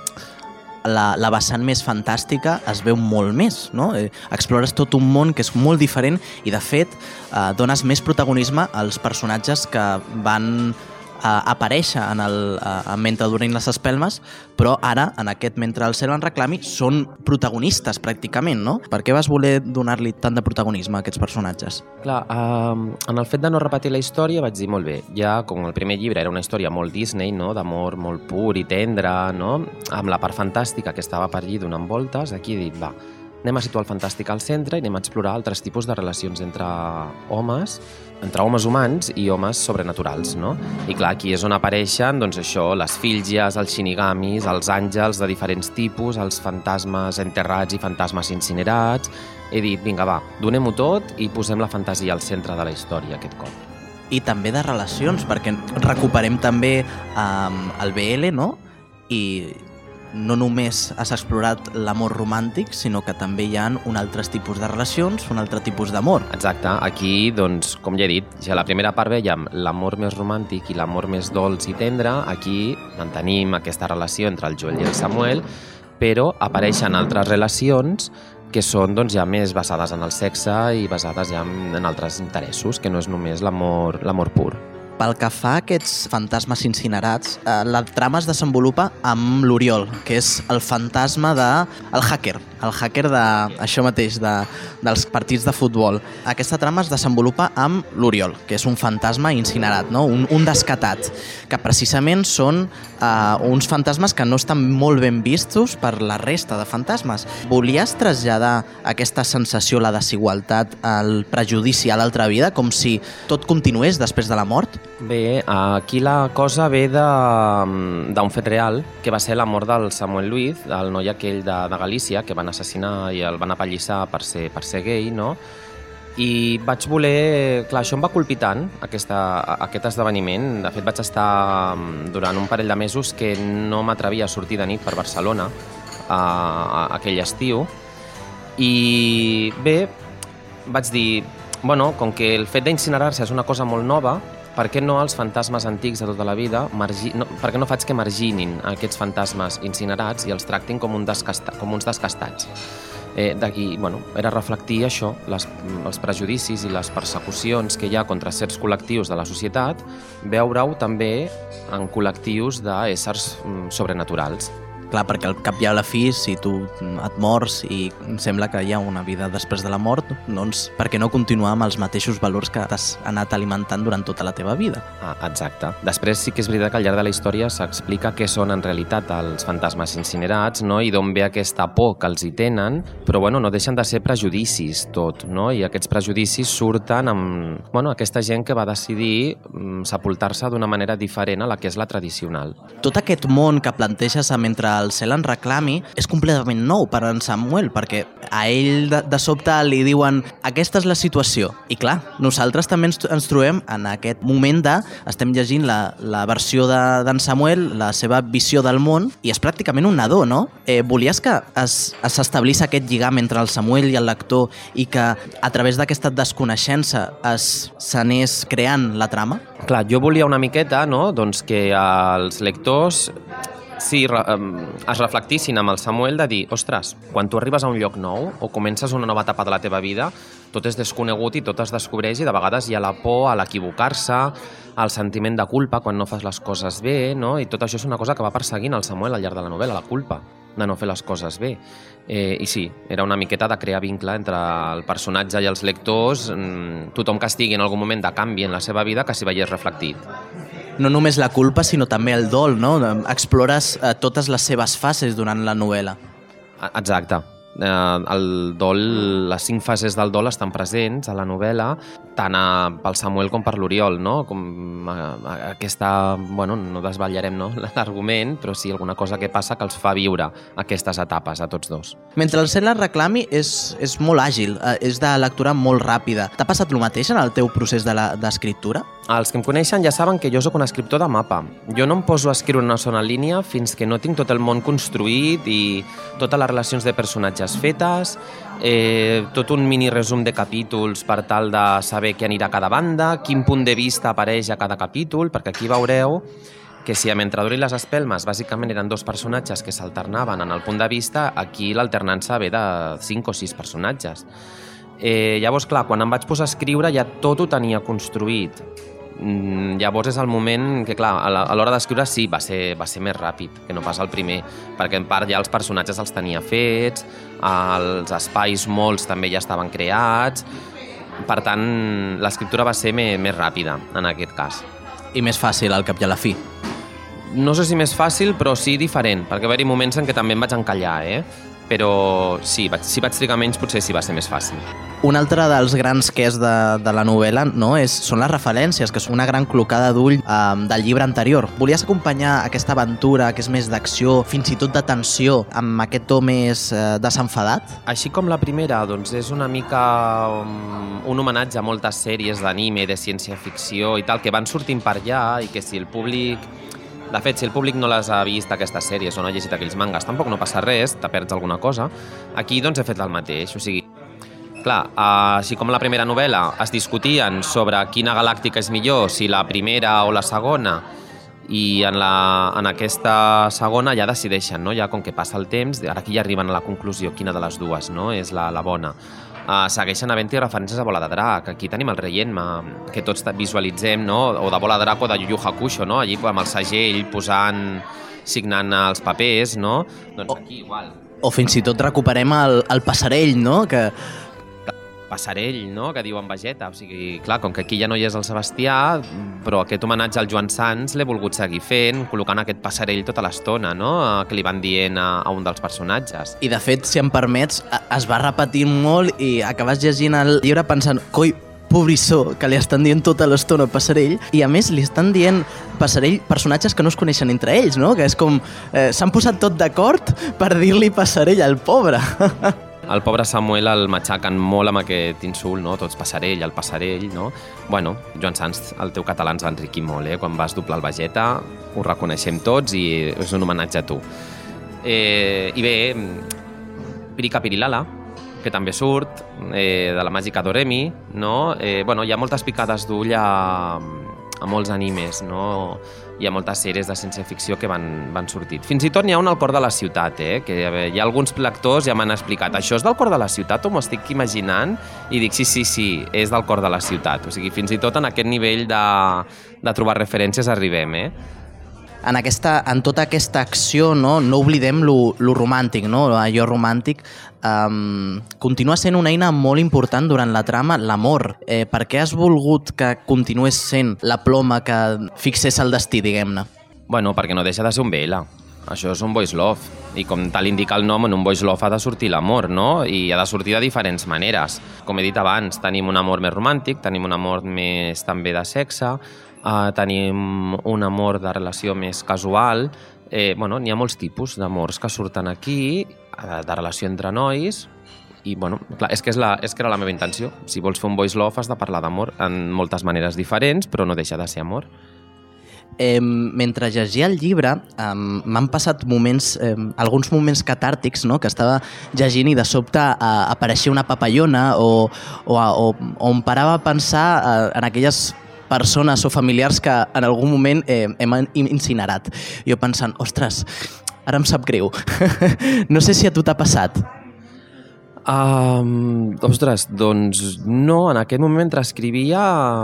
la, la vessant més fantàstica es veu molt més, no? Eh, explores tot un món que és molt diferent i, de fet, eh, dones més protagonisme als personatges que van eh, aparèixer en el, eh, mentre durin les espelmes, però ara, en aquest Mentre el cel en reclami, són protagonistes pràcticament, no? Per què vas voler donar-li tant de protagonisme a aquests personatges?
Clar, eh, en el fet de no repetir la història vaig dir, molt bé, ja com el primer llibre era una història molt Disney, no? d'amor molt pur i tendre, no? amb la part fantàstica que estava per allí donant voltes, aquí he dit, va, anem a situar el fantàstic al centre i anem a explorar altres tipus de relacions entre homes, entre homes humans i homes sobrenaturals, no? I clar, aquí és on apareixen, doncs això, les filges, els shinigamis, els àngels de diferents tipus, els fantasmes enterrats i fantasmes incinerats... He dit, vinga, va, donem-ho tot i posem la fantasia al centre de la història aquest cop.
I també de relacions, perquè recuperem també um, el BL, no? I no només has explorat l'amor romàntic, sinó que també hi ha un altres tipus de relacions, un altre tipus d'amor.
Exacte. Aquí, doncs, com ja he dit, ja la primera part veiem l'amor més romàntic i l'amor més dolç i tendre. Aquí mantenim aquesta relació entre el Joel i el Samuel, però apareixen altres relacions que són doncs, ja més basades en el sexe i basades ja en altres interessos, que no és només l'amor pur.
Pel que fa a aquests fantasmes incinerats, eh, la trama es desenvolupa amb l'Oriol, que és el fantasma de... el hacker, el hacker de això mateix, de, dels partits de futbol. Aquesta trama es desenvolupa amb l'Oriol, que és un fantasma incinerat, no? un, un descatat, que precisament són eh, uns fantasmes que no estan molt ben vistos per la resta de fantasmes. Volies traslladar aquesta sensació, la desigualtat, el prejudici a l'altra vida, com si tot continués després de la mort?
Bé, aquí la cosa ve d'un fet real, que va ser la mort del Samuel Luiz, el noi aquell de, de Galícia, que van assassinar i el van apallissar per ser, per ser gay, no? I vaig voler... Clar, això em va colpir tant, aquesta, aquest esdeveniment. De fet, vaig estar durant un parell de mesos que no m'atrevia a sortir de nit per Barcelona a, a aquell estiu. I bé, vaig dir, bueno, com que el fet d'incinerar-se és una cosa molt nova, per què no els fantasmes antics de tota la vida, margi... no, per què no faig que marginin aquests fantasmes incinerats i els tractin com, un descasta... com uns descastats? Eh, D'aquí, bueno, era reflectir això, les, els prejudicis i les persecucions que hi ha contra certs col·lectius de la societat, veure-ho també en col·lectius d'éssers mm, sobrenaturals.
Clar, perquè al cap i a la fi, si tu et mors i sembla que hi ha una vida després de la mort, doncs per què no continuar amb els mateixos valors que t'has anat alimentant durant tota la teva vida?
Ah, exacte. Després sí que és veritat que al llarg de la història s'explica què són en realitat els fantasmes incinerats no? i d'on ve aquesta por que els hi tenen, però bueno, no deixen de ser prejudicis tot, no? i aquests prejudicis surten amb bueno, aquesta gent que va decidir mm, sepultar-se d'una manera diferent a la que és la tradicional.
Tot aquest món que planteges mentre el cel en reclami és completament nou per en Samuel, perquè a ell de, de sobte li diuen aquesta és la situació. I clar, nosaltres també ens, ens trobem en aquest moment de estem llegint la, la versió d'en de, Samuel, la seva visió del món, i és pràcticament un nadó, no? Eh, volies que s'establís aquest lligam entre el Samuel i el lector i que a través d'aquesta desconeixença s'anés creant la trama?
Clar, jo volia una miqueta no? doncs que els lectors sí, re, es reflectissin amb el Samuel de dir, ostres, quan tu arribes a un lloc nou o comences una nova etapa de la teva vida, tot és desconegut i tot es descobreix i de vegades hi ha la por a l'equivocar-se, el sentiment de culpa quan no fas les coses bé, no? i tot això és una cosa que va perseguint el Samuel al llarg de la novel·la, la culpa de no fer les coses bé. Eh, I sí, era una miqueta de crear vincle entre el personatge i els lectors, mm, tothom que estigui en algun moment de canvi en la seva vida que s'hi veiés reflectit
no només la culpa, sinó també el dol, no? Explores eh, totes les seves fases durant la novel·la.
Exacte. Eh, el dol, les cinc fases del dol estan presents a la novel·la, tant a, pel Samuel com per l'Oriol, no? Com a, a, aquesta, bueno, no desvetllarem no? l'argument, però sí alguna cosa que passa que els fa viure aquestes etapes a tots dos.
Mentre el cel reclami és, és molt àgil, eh, és de lectura molt ràpida. T'ha passat el mateix en el teu procés d'escriptura? De
els que em coneixen ja saben que jo sóc un escriptor de mapa. Jo no em poso a escriure una sola línia fins que no tinc tot el món construït i totes les relacions de personatges fetes, eh, tot un mini resum de capítols per tal de saber què anirà a cada banda, quin punt de vista apareix a cada capítol, perquè aquí veureu que si a Mentrador i les Espelmes bàsicament eren dos personatges que s'alternaven en el punt de vista, aquí l'alternança ve de cinc o sis personatges. Eh, llavors, clar, quan em vaig posar a escriure ja tot ho tenia construït. Mm, llavors és el moment que, clar, a l'hora d'escriure sí, va ser, va ser més ràpid que no pas el primer, perquè en part ja els personatges els tenia fets, els espais molts també ja estaven creats, per tant, l'escriptura va ser més, més ràpida en aquest cas.
I més fàcil al cap i a la fi.
No sé si més fàcil, però sí diferent, perquè va haver-hi moments en què també em vaig encallar, eh? Però sí, vaig, si vaig trigar menys potser sí va ser més fàcil.
Un altre dels grans que és de, de la novel·la no, és, són les referències, que és una gran clocada d'ull eh, del llibre anterior. Volies acompanyar aquesta aventura, que és més d'acció, fins i tot de tensió, amb aquest to més eh, desenfadat?
Així com la primera, doncs és una mica um, un homenatge a moltes sèries d'anime, de ciència-ficció i tal, que van sortint per allà i que si el públic de fet, si el públic no les ha vist aquestes sèries o no ha llegit aquells mangas, tampoc no passa res, te perds alguna cosa. Aquí doncs he fet el mateix, o sigui, clar, així com la primera novel·la es discutien sobre quina galàctica és millor, si la primera o la segona, i en, la, en aquesta segona ja decideixen, no? ja com que passa el temps, ara aquí ja arriben a la conclusió quina de les dues no? és la, la bona uh, segueixen havent-hi referències a Bola de Drac. Aquí tenim el rei Enma, que tots visualitzem, no? o de Bola de Drac o de Yu Yu Hakusho, no? allí amb el segell posant, signant els papers, no? Doncs aquí igual.
O fins i tot recuperem el, el passarell, no? Que,
passarell, no?, que diu en Vegeta. O sigui, clar, com que aquí ja no hi és el Sebastià, però aquest homenatge al Joan Sans l'he volgut seguir fent, col·locant aquest passarell tota l'estona, no?, que li van dient a, a un dels personatges.
I, de fet, si em permets, es va repetint molt i acabes llegint el llibre pensant, coi, pobrissó, que li estan dient tota l'estona passarell, i a més li estan dient passarell personatges que no es coneixen entre ells, no? Que és com... Eh, S'han posat tot d'acord per dir-li passarell al pobre.
El pobre Samuel el matxaquen molt amb aquest insult, no? Tots passarell, el passarell, no? Bueno, Joan Sans, el teu català ens va enriquir molt, eh? Quan vas doblar el Vegeta, ho reconeixem tots i és un homenatge a tu. Eh, I bé, Pirika Pirilala, que també surt, eh, de la màgica Doremi, no? Eh, bueno, hi ha moltes picades d'ull a, a molts animes, no? Hi ha moltes sèries de ciència-ficció que van, van sortir. Fins i tot n'hi ha un al cor de la ciutat, eh? que hi ha alguns lectors ja m'han explicat això és del cor de la ciutat o m'ho estic imaginant? I dic sí, sí, sí, és del cor de la ciutat. O sigui, fins i tot en aquest nivell de, de trobar referències arribem, eh?
en, aquesta, en tota aquesta acció no, no oblidem lo, lo romàntic, no? allò romàntic um, continua sent una eina molt important durant la trama, l'amor. Eh, per què has volgut que continués sent la ploma que fixés el destí, diguem-ne?
Bueno, perquè no deixa de ser un BL. Això és un voice love. I com tal indica el nom, en un voice love ha de sortir l'amor, no? I ha de sortir de diferents maneres. Com he dit abans, tenim un amor més romàntic, tenim un amor més també de sexe, Uh, tenim un amor de relació més casual. Eh, bueno, N'hi ha molts tipus d'amors que surten aquí, uh, de relació entre nois, i bueno, clar, és que, és, la, és que era la meva intenció. Si vols fer un voice love has de parlar d'amor en moltes maneres diferents, però no deixa de ser amor.
Eh, mentre llegia el llibre eh, m'han passat moments, eh, alguns moments catàrtics, no? que estava llegint i de sobte eh, apareixia una papallona o, o, o, o em parava a pensar eh, en aquelles persones o familiars que en algun moment eh, hem incinerat. Jo pensant, ostres, ara em sap greu. no sé si a tu t'ha passat.
Um, ostres, doncs no, en aquest moment mentre escrivia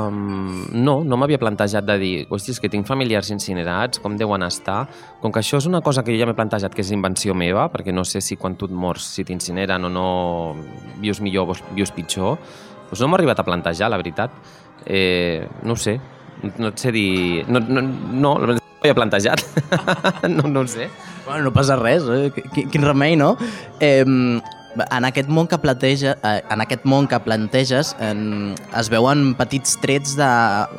um, no, no m'havia plantejat de dir hòstia, que tinc familiars incinerats, com deuen estar com que això és una cosa que jo ja m'he plantejat que és invenció meva, perquè no sé si quan tu et mors si t'incineren o no vius millor o vius pitjor doncs no m'ha arribat a plantejar, la veritat eh, no ho sé, no et sé dir... No, no, no, he plantejat. no, no ho sé.
Bueno, no passa res, eh? quin, quin remei, no? Eh, en aquest món que planteja, eh, en aquest món que planteges en, es veuen petits trets de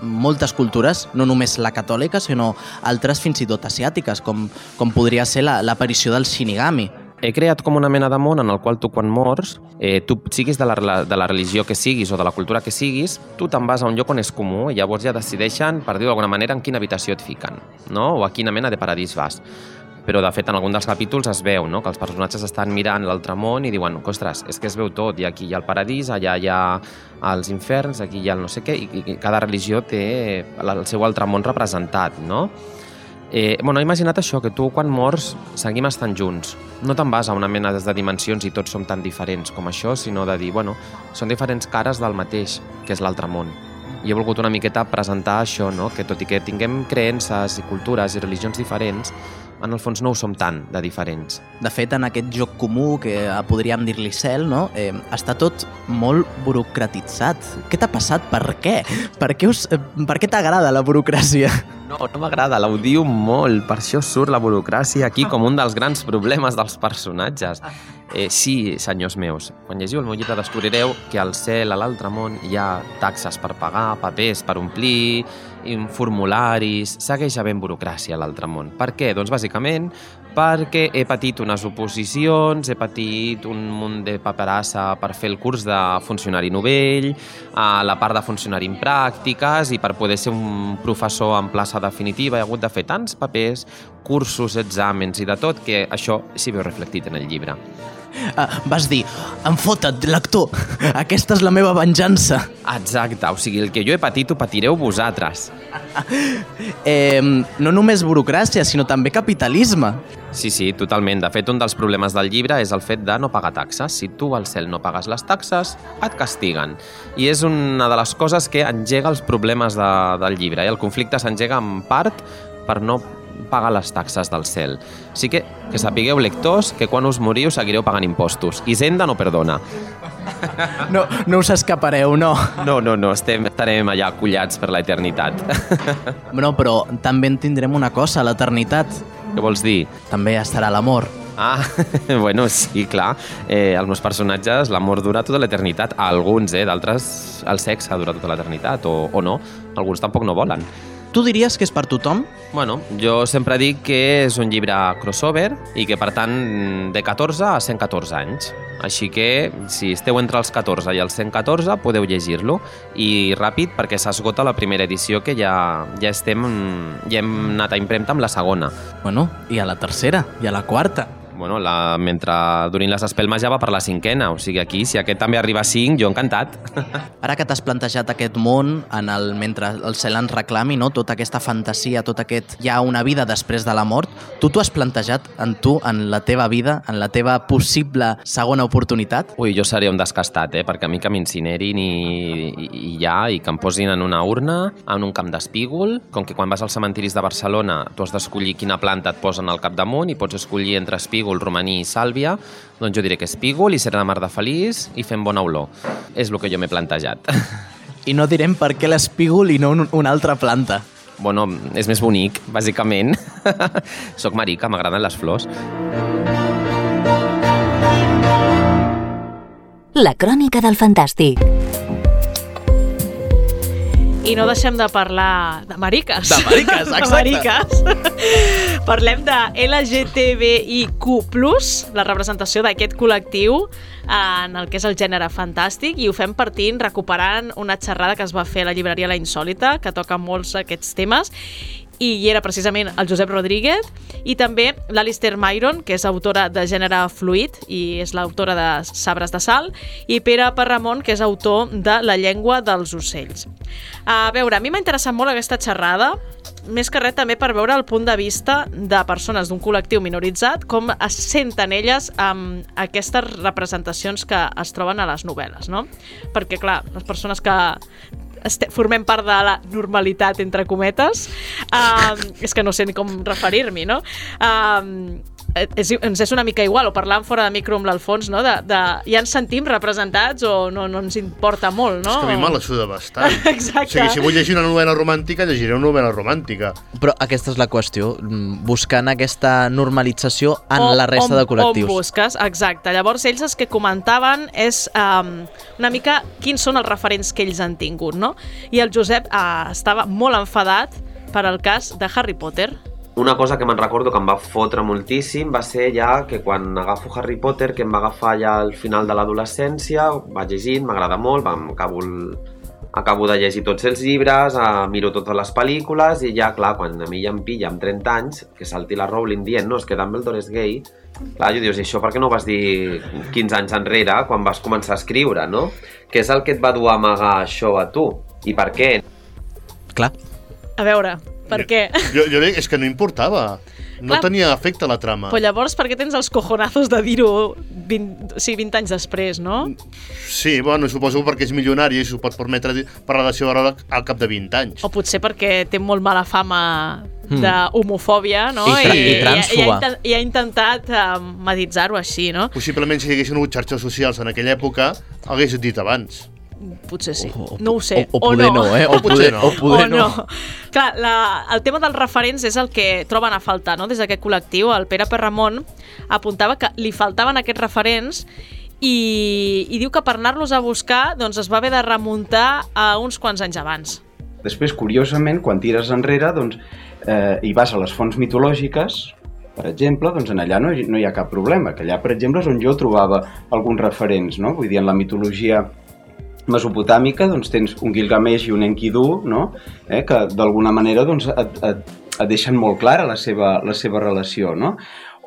moltes cultures, no només la catòlica, sinó altres fins i tot asiàtiques, com, com podria ser l'aparició del shinigami.
He creat com una mena de món en el qual tu quan mors, eh, tu siguis de la, de la religió que siguis o de la cultura que siguis, tu te'n vas a un lloc on és comú i llavors ja decideixen, per dir-ho d'alguna manera, en quina habitació et fiquen, no? o a quina mena de paradís vas però de fet en algun dels capítols es veu no? que els personatges estan mirant l'altre món i diuen, ostres, és que es veu tot, i aquí hi ha el paradís, allà hi ha els inferns, aquí hi ha el no sé què, i, i cada religió té el seu altre món representat, no? Eh, bueno, imaginat això, que tu quan mors seguim estant junts. No te'n vas a una mena de dimensions i tots som tan diferents com això, sinó de dir, bueno, són diferents cares del mateix, que és l'altre món. I he volgut una miqueta presentar això, no? que tot i que tinguem creences i cultures i religions diferents, en el fons no ho som tant de diferents.
De fet, en aquest joc comú, que podríem dir-li cel, no? eh, està tot molt burocratitzat. Què t'ha passat? Per què? Per què, us, eh, per què t'agrada la burocràcia?
No, no m'agrada, l'odio molt. Per això surt la burocràcia aquí com un dels grans problemes dels personatges. Eh, sí, senyors meus, quan llegiu el meu llibre descobrireu que al cel, a l'altre món, hi ha taxes per pagar, papers per omplir, formularis... Segueix havent burocràcia a l'altre món. Per què? Doncs bàsicament perquè he patit unes oposicions, he patit un munt de paperassa per fer el curs de funcionari novell, a la part de funcionari en pràctiques i per poder ser un professor en plaça definitiva he hagut de fer tants papers, cursos, exàmens i de tot que això s'hi veu reflectit en el llibre.
Uh, vas dir, em fota't, lector, aquesta és la meva venjança.
Exacte, o sigui, el que jo he patit ho patireu vosaltres.
eh, no només burocràcia, sinó també capitalisme.
Sí, sí, totalment. De fet, un dels problemes del llibre és el fet de no pagar taxes. Si tu al cel no pagues les taxes, et castiguen. I és una de les coses que engega els problemes de, del llibre. I el conflicte s'engega en part per no pagar les taxes del cel. Sí que, que sapigueu, lectors, que quan us moriu seguireu pagant impostos. Hisenda no perdona.
No, no us escapareu, no.
No, no, no, estem, estarem allà acollats per l'eternitat.
No, però també en tindrem una cosa, l'eternitat.
Què vols dir?
També estarà l'amor.
Ah, bueno, sí, clar. Eh, els meus personatges, l'amor dura tota l'eternitat. Alguns, eh? D'altres, el sexe dura tota l'eternitat, o, o no. Alguns tampoc no volen.
Tu diries que és per tothom?
Bueno, jo sempre dic que és un llibre crossover i que, per tant, de 14 a 114 anys. Així que, si esteu entre els 14 i els 114, podeu llegir-lo. I ràpid, perquè s'esgota la primera edició, que ja, ja estem... ja hem anat a impremta amb la segona.
Bueno, i a la tercera, i a la quarta
bueno, la, mentre durin les espelmes ja va per la cinquena, o sigui aquí, si aquest també arriba a cinc, jo encantat.
Ara que t'has plantejat aquest món, en el, mentre el cel ens reclami, no? tota aquesta fantasia, tot aquest... Hi ha una vida després de la mort, tu t'ho has plantejat en tu, en la teva vida, en la teva possible segona oportunitat?
Ui, jo seria un descastat, eh? perquè a mi que m'incinerin i, i, i ja, i que em posin en una urna, en un camp d'espígol, com que quan vas als cementiris de Barcelona tu has d'escollir quina planta et posen al capdamunt i pots escollir entre espígol espígol, romaní i sàlvia, doncs jo diré que espígol i serà mar de feliç i fent bona olor. És el que jo m'he plantejat.
I no direm per què l'espígol i no un, una altra planta.
Bueno, és més bonic, bàsicament. Soc marica, m'agraden les flors.
La crònica del fantàstic.
I no deixem de parlar de mariques.
De mariques, exacte.
De mariques. Parlem de LGTBIQ+, la representació d'aquest col·lectiu en el que és el gènere fantàstic i ho fem partint recuperant una xerrada que es va fer a la llibreria La Insòlita, que toca molts aquests temes i hi era precisament el Josep Rodríguez i també l'Alistair Myron, que és autora de Gènere Fluid i és l'autora de Sabres de Sal, i Pere Parramon, que és autor de La llengua dels ocells. A veure, a mi m'ha interessat molt aquesta xerrada, més que res també per veure el punt de vista de persones d'un col·lectiu minoritzat, com es senten elles amb aquestes representacions que es troben a les novel·les, no? Perquè, clar, les persones que formem part de la normalitat, entre cometes. Um, és que no sé ni com referir-m'hi, no? Um, és, ens és una mica igual, o parlant fora de micro amb l'Alfons, no? De, de, ja ens sentim representats o no, no ens importa molt, no?
És que a mi me la suda bastant.
Exacte.
O sigui, si vull llegir una novel·la romàntica, llegiré una novel·la romàntica.
Però aquesta és la qüestió, buscant aquesta normalització en o, la resta
on,
de col·lectius.
On busques, exacte. Llavors, ells els que comentaven és um, una mica quins són els referents que ells han tingut, no? I el Josep uh, estava molt enfadat per al cas de Harry Potter
una cosa que me'n recordo que em va fotre moltíssim va ser ja que quan agafo Harry Potter, que em va agafar ja al final de l'adolescència, vaig llegint, m'agrada molt, vam, acabo, el, acabo de llegir tots els llibres, eh, miro totes les pel·lícules i ja, clar, quan a mi ja em pilla amb 30 anys, que salti la Rowling dient, no, és que Dumbledore és gay, clar, jo dius, i això per què no ho vas dir 15 anys enrere, quan vas començar a escriure, no? Què és el que et va dur a amagar això a tu? I per què?
Clar.
A veure, per què?
Jo, jo dic, és que no importava. No
Clar.
tenia efecte la trama.
Però llavors, per què tens els cojonazos de dir-ho 20, o sigui, 20 anys després, no?
Sí, bueno, suposo perquè és milionari i s'ho pot permetre dir- parlar de la seva roda al cap de 20 anys.
O potser perquè té molt mala fama
Hmm.
d'homofòbia, no?
I tra- i
i, i, ha, i ha intentat uh, meditzar-ho així, no?
Possiblement si hi haguessin hagut xarxes socials en aquella època, hagués dit abans.
Potser sí. no ho sé.
o- o poder no, eh? O poder- o poder no.
Clar, la, el tema dels referents és el que troben a faltar, no? Des d'aquest col·lectiu, el Pere Perramont apuntava que li faltaven aquests referents i, i diu que per anar-los a buscar doncs es va haver de remuntar a uns quants anys abans.
Després, curiosament, quan tires enrere doncs, eh, i vas a les fonts mitològiques, per exemple, doncs en allà no, hi- no hi ha cap problema, que allà, per exemple, és on jo trobava alguns referents, no? Vull dir, en la mitologia mesopotàmica doncs, tens un Gilgamesh i un Enkidu, no? eh, que d'alguna manera doncs, et, et, et deixen molt clara la seva, la seva relació. No?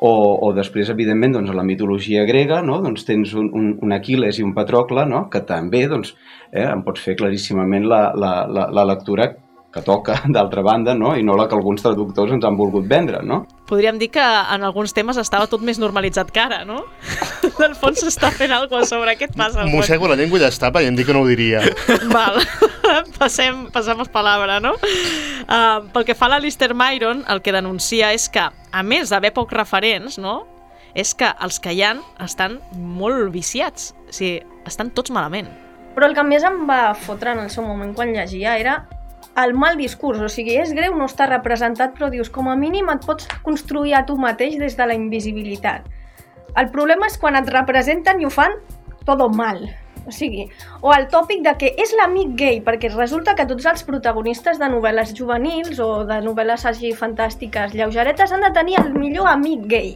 O, o després, evidentment, doncs, a la mitologia grega no? doncs, tens un, un, un Aquiles i un Patrocle, no? que també doncs, eh, em pots fer claríssimament la, la, la, la lectura que toca, d'altra banda, no? i no la que alguns traductors ens han volgut vendre. No?
Podríem dir que en alguns temes estava tot més normalitzat que ara, no? Del fons s'està fent alguna cosa sobre què et passa. al fons?
Mossego la llengua i està, i em dic que no ho diria.
Val. Passem, passamos palabra, no? Uh, pel que fa a l'Alistair Myron, el que denuncia és que, a més d'haver pocs referents, no? és que els que hi ha estan molt viciats. O sigui, estan tots malament.
Però el que més em va fotre en el seu moment quan llegia era el mal discurs, o sigui, és greu no estar representat, però dius, com a mínim et pots construir a tu mateix des de la invisibilitat. El problema és quan et representen i ho fan todo mal. O sigui, o el tòpic de que és l'amic gay, perquè resulta que tots els protagonistes de novel·les juvenils o de novel·les així fantàstiques lleugeretes han de tenir el millor amic gay,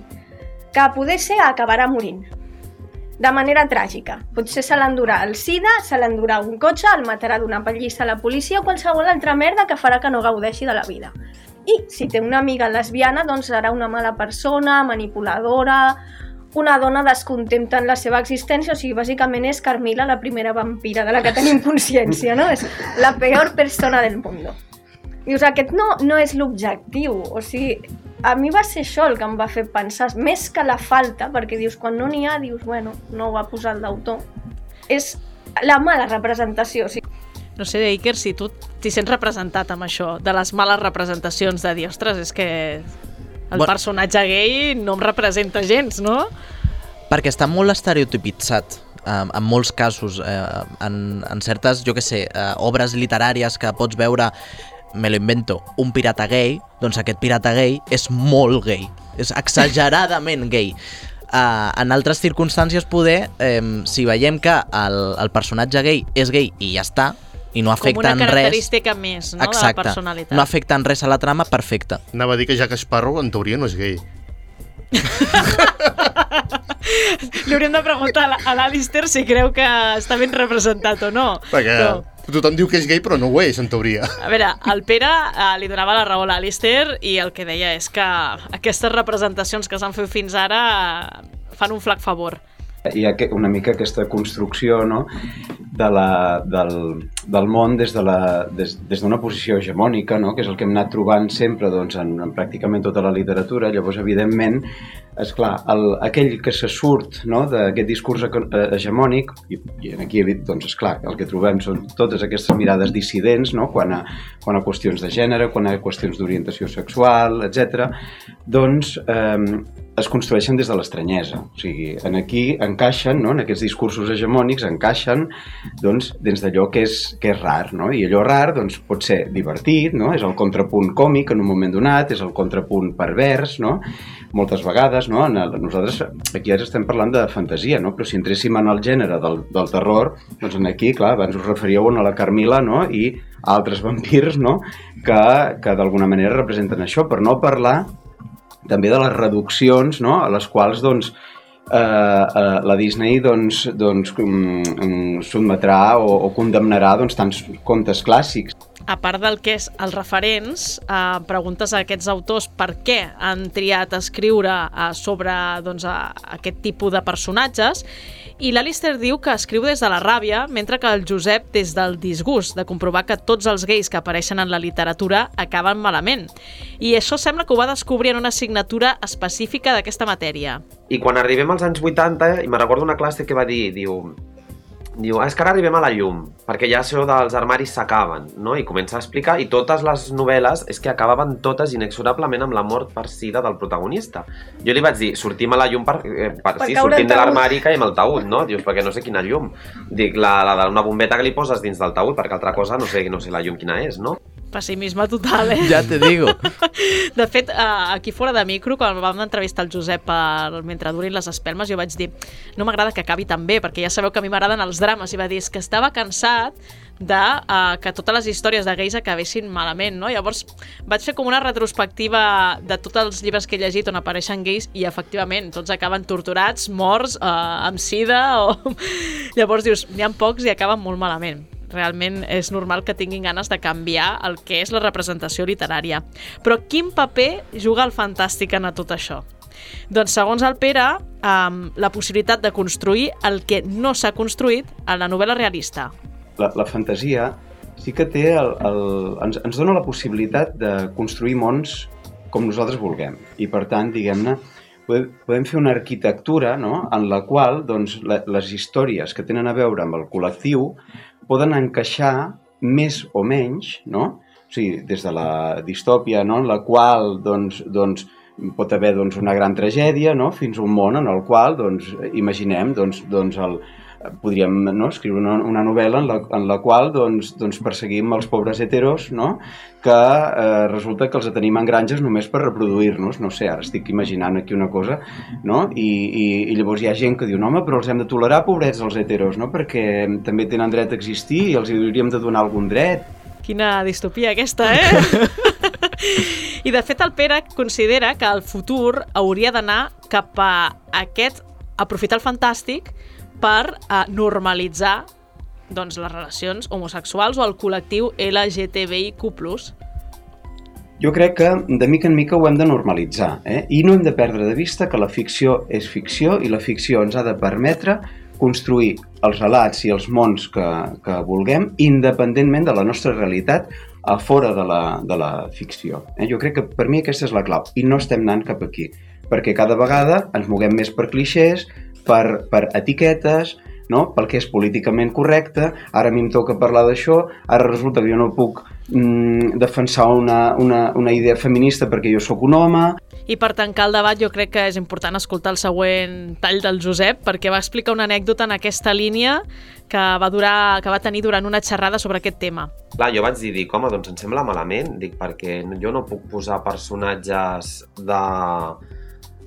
que poder ser acabarà morint de manera tràgica. Potser se l'endurà el SIDA, se l'endurà un cotxe, el matarà d'una pallissa a la policia o qualsevol altra merda que farà que no gaudeixi de la vida. I si té una amiga lesbiana, doncs serà una mala persona, manipuladora, una dona descontenta en la seva existència, o sigui, bàsicament és Carmila, la primera vampira de la que tenim consciència, no? És la peor persona del món. Dius, aquest no, no és l'objectiu, o sigui, a mi va ser això el que em va fer pensar, més que la falta, perquè dius, quan no n'hi ha, dius, bueno, no ho va posar el d'autor. És la mala representació, o sigui,
No sé, Iker, si tu t'hi sents representat amb això, de les males representacions de dir, ostres, és que el
Bueno.
personatge gay no em representa gens, no?
Perquè està molt estereotipitzat eh, en molts casos, eh, en, en certes, jo que sé, eh, obres literàries que pots veure, me lo invento, un pirata gay, doncs aquest pirata gay és molt gay, és exageradament gay. Uh, en altres circumstàncies poder, eh, si veiem que el, el personatge gay és gay i ja està, i no
Com
afecta
una
en res...
característica més no, de la
Exacte.
personalitat.
No afecta en res a la trama, perfecte.
Anava a dir que Jack Sparrow, en teoria, no és gay.
Li hauríem de preguntar a la- a l'Alistair si creu que està ben representat o no.
Perquè
Però,
tothom diu que és gay, però no ho és, en teoria.
a veure, el Pere eh, li donava la raó a l'Alistair i el que deia és que aquestes representacions que s'han fet fins ara eh, fan un flac favor.
hi ha que- una mica aquesta construcció no? de la, del, del món des d'una de des, des posició hegemònica, no? que és el que hem anat trobant sempre doncs, en, en pràcticament tota la literatura. Llavors, evidentment, és clar, el, aquell que se surt no? d'aquest discurs eh, hegemònic, i, i aquí, doncs, és clar, el que trobem són totes aquestes mirades dissidents no? quan, a, quan a qüestions de gènere, quan a qüestions d'orientació sexual, etc. doncs eh, es construeixen des de l'estranyesa. O sigui, en aquí encaixen, no? en aquests discursos hegemònics, encaixen doncs, dins d'allò que és, que és rar, no? I allò rar doncs, pot ser divertit, no? És el contrapunt còmic en un moment donat, és el contrapunt pervers, no? Moltes vegades, no? En el, nosaltres aquí ara estem parlant de fantasia, no? Però si entréssim en el gènere del, del terror, doncs aquí, clar, abans us referíeu a la Carmila, no? I altres vampirs, no? Que, que d'alguna manera representen això, per no parlar també de les reduccions no? a les quals doncs, eh, eh, la Disney doncs, doncs, um, sotmetrà o, o condemnarà doncs, tants contes clàssics.
A part del que és els referents, eh, preguntes a aquests autors per què han triat escriure eh, sobre doncs, a, aquest tipus de personatges i l'Alistair diu que escriu des de la ràbia, mentre que el Josep des del disgust de comprovar que tots els gais que apareixen en la literatura acaben malament. I això sembla que ho va descobrir en una assignatura específica d'aquesta matèria.
I quan arribem als anys 80, i me recordo una classe que va dir, diu, diu, ah, és que ara arribem a la llum, perquè ja això dels armaris s'acaben, no? I comença a explicar, i totes les novel·les és que acabaven totes inexorablement amb la mort persida del protagonista. Jo li vaig dir, sortim a la llum per, eh, per,
Per
sí, sortim de l'armari i caiem al taüt, no? Dius, perquè no sé quina llum. Dic, la, la d'una bombeta que li poses dins del taüt, perquè altra cosa no sé, no sé la llum quina és, no?
Pessimisme total, eh?
Ja te digo.
De fet, eh, aquí fora de micro, quan vam entrevistar el Josep per, mentre durin les espelmes, jo vaig dir no m'agrada que acabi tan bé, perquè ja sabeu que a mi m'agraden els drames, i va dir és que estava cansat de uh, que totes les històries de gais acabessin malament, no? Llavors vaig fer com una retrospectiva de tots els llibres que he llegit on apareixen gais i efectivament tots acaben torturats, morts, uh, amb sida o... Llavors dius, n'hi ha pocs i acaben molt malament realment és normal que tinguin ganes de canviar el que és la representació literària. Però quin paper juga el fantàstic en tot això? Doncs segons el Pere, um, la possibilitat de construir el que no s'ha construït en la novel·la realista.
La, la fantasia sí que té el, el, ens, ens dona la possibilitat de construir mons com nosaltres vulguem. I per tant, diguem-ne, podem, fer una arquitectura no? en la qual doncs, la, les històries que tenen a veure amb el col·lectiu poden encaixar més o menys, no? O sigui, des de la distòpia, no? en la qual doncs, doncs, pot haver doncs, una gran tragèdia, no? fins a un món en el qual, doncs, imaginem, doncs, doncs el, podríem no, escriure una, una novel·la en la, en la qual doncs, doncs perseguim els pobres heteros no? que eh, resulta que els tenim en granges només per reproduir-nos, no sé, ara estic imaginant aquí una cosa, no? I, i, i llavors hi ha gent que diu, no home, però els hem de tolerar, pobrets, els heteros, no? perquè també tenen dret a existir i els hauríem de donar algun dret.
Quina distopia aquesta, eh? I de fet el Pere considera que el futur hauria d'anar cap a aquest aprofitar el fantàstic per eh, normalitzar doncs, les relacions homosexuals o el col·lectiu LGTBIQ+.
Jo crec que de mica en mica ho hem de normalitzar eh? i no hem de perdre de vista que la ficció és ficció i la ficció ens ha de permetre construir els relats i els mons que, que vulguem independentment de la nostra realitat a fora de la, de la ficció. Eh? Jo crec que per mi aquesta és la clau i no estem anant cap aquí perquè cada vegada ens moguem més per clixés, per, per etiquetes, no? pel que és políticament correcte, ara a mi em toca parlar d'això, ara resulta que jo no puc mm, defensar una, una, una idea feminista perquè jo sóc un home,
I per tancar el debat jo crec que és important escoltar el següent tall del Josep perquè va explicar una anècdota en aquesta línia que va, durar, que va tenir durant una xerrada sobre aquest tema.
Clar, jo vaig dir, dic, home, doncs em sembla malament, dic, perquè jo no puc posar personatges de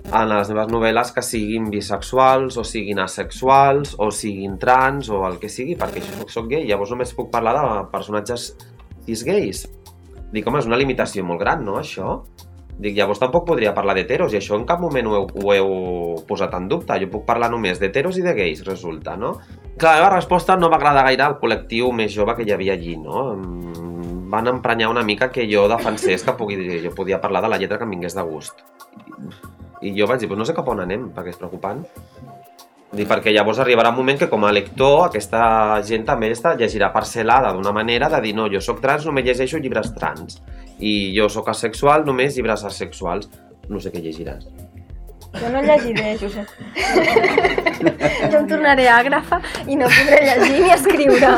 en les meves novel·les que siguin bisexuals o siguin asexuals o siguin trans o el que sigui, perquè jo soc, gay, llavors només puc parlar de personatges cis-gais. Dic, home, és una limitació molt gran, no, això? Dic, llavors tampoc podria parlar d'heteros i això en cap moment ho heu, ho heu posat en dubte. Jo puc parlar només d'heteros i de gais, resulta, no? Clar, la resposta no va agradar gaire al col·lectiu més jove que hi havia allí, no? Van emprenyar una mica que jo defensés que pugui, jo podia parlar de la lletra que em vingués de gust. I jo vaig dir, pues no sé cap on anem, perquè és preocupant. Dic, perquè llavors arribarà un moment que com a lector aquesta gent també està llegirà parcel·lada d'una manera de dir no, jo sóc trans, només llegeixo llibres trans. I jo sóc asexual, només llibres asexuals. No sé què llegiràs
Jo no llegiré, Josep. jo em tornaré àgrafa i no podré llegir ni escriure.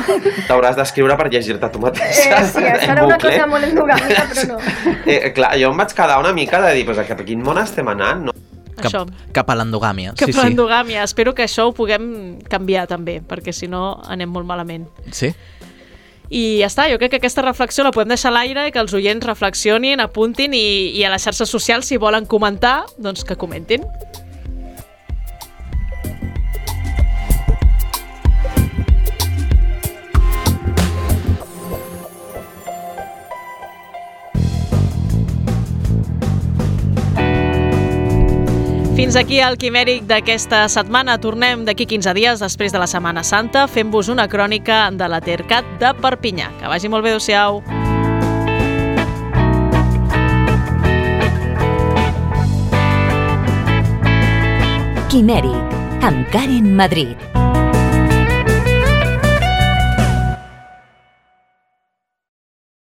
t'hauràs d'escriure per llegir-te tu
Eh,
mateixa
sí, això
en
era una
bucle.
cosa molt endogàmica, però no.
eh, clar, jo em vaig quedar una mica de dir pues, cap a quin món estem anant no?
Això.
Cap a l'endogàmia.
Que
sí, sí.
l'endogàmia. Espero que això ho puguem canviar també, perquè si no anem molt malament.
Sí?
I ja està, jo crec que aquesta reflexió la podem deixar a l'aire i que els oients reflexionin, apuntin i, i a les xarxes socials, si volen comentar, doncs que comentin. Fins aquí el quimèric d'aquesta setmana. Tornem d'aquí 15 dies després de la Setmana Santa fent-vos una crònica de la Tercat de Perpinyà. Que vagi molt bé, adeu-siau.
Quimèric, amb Karen Madrid.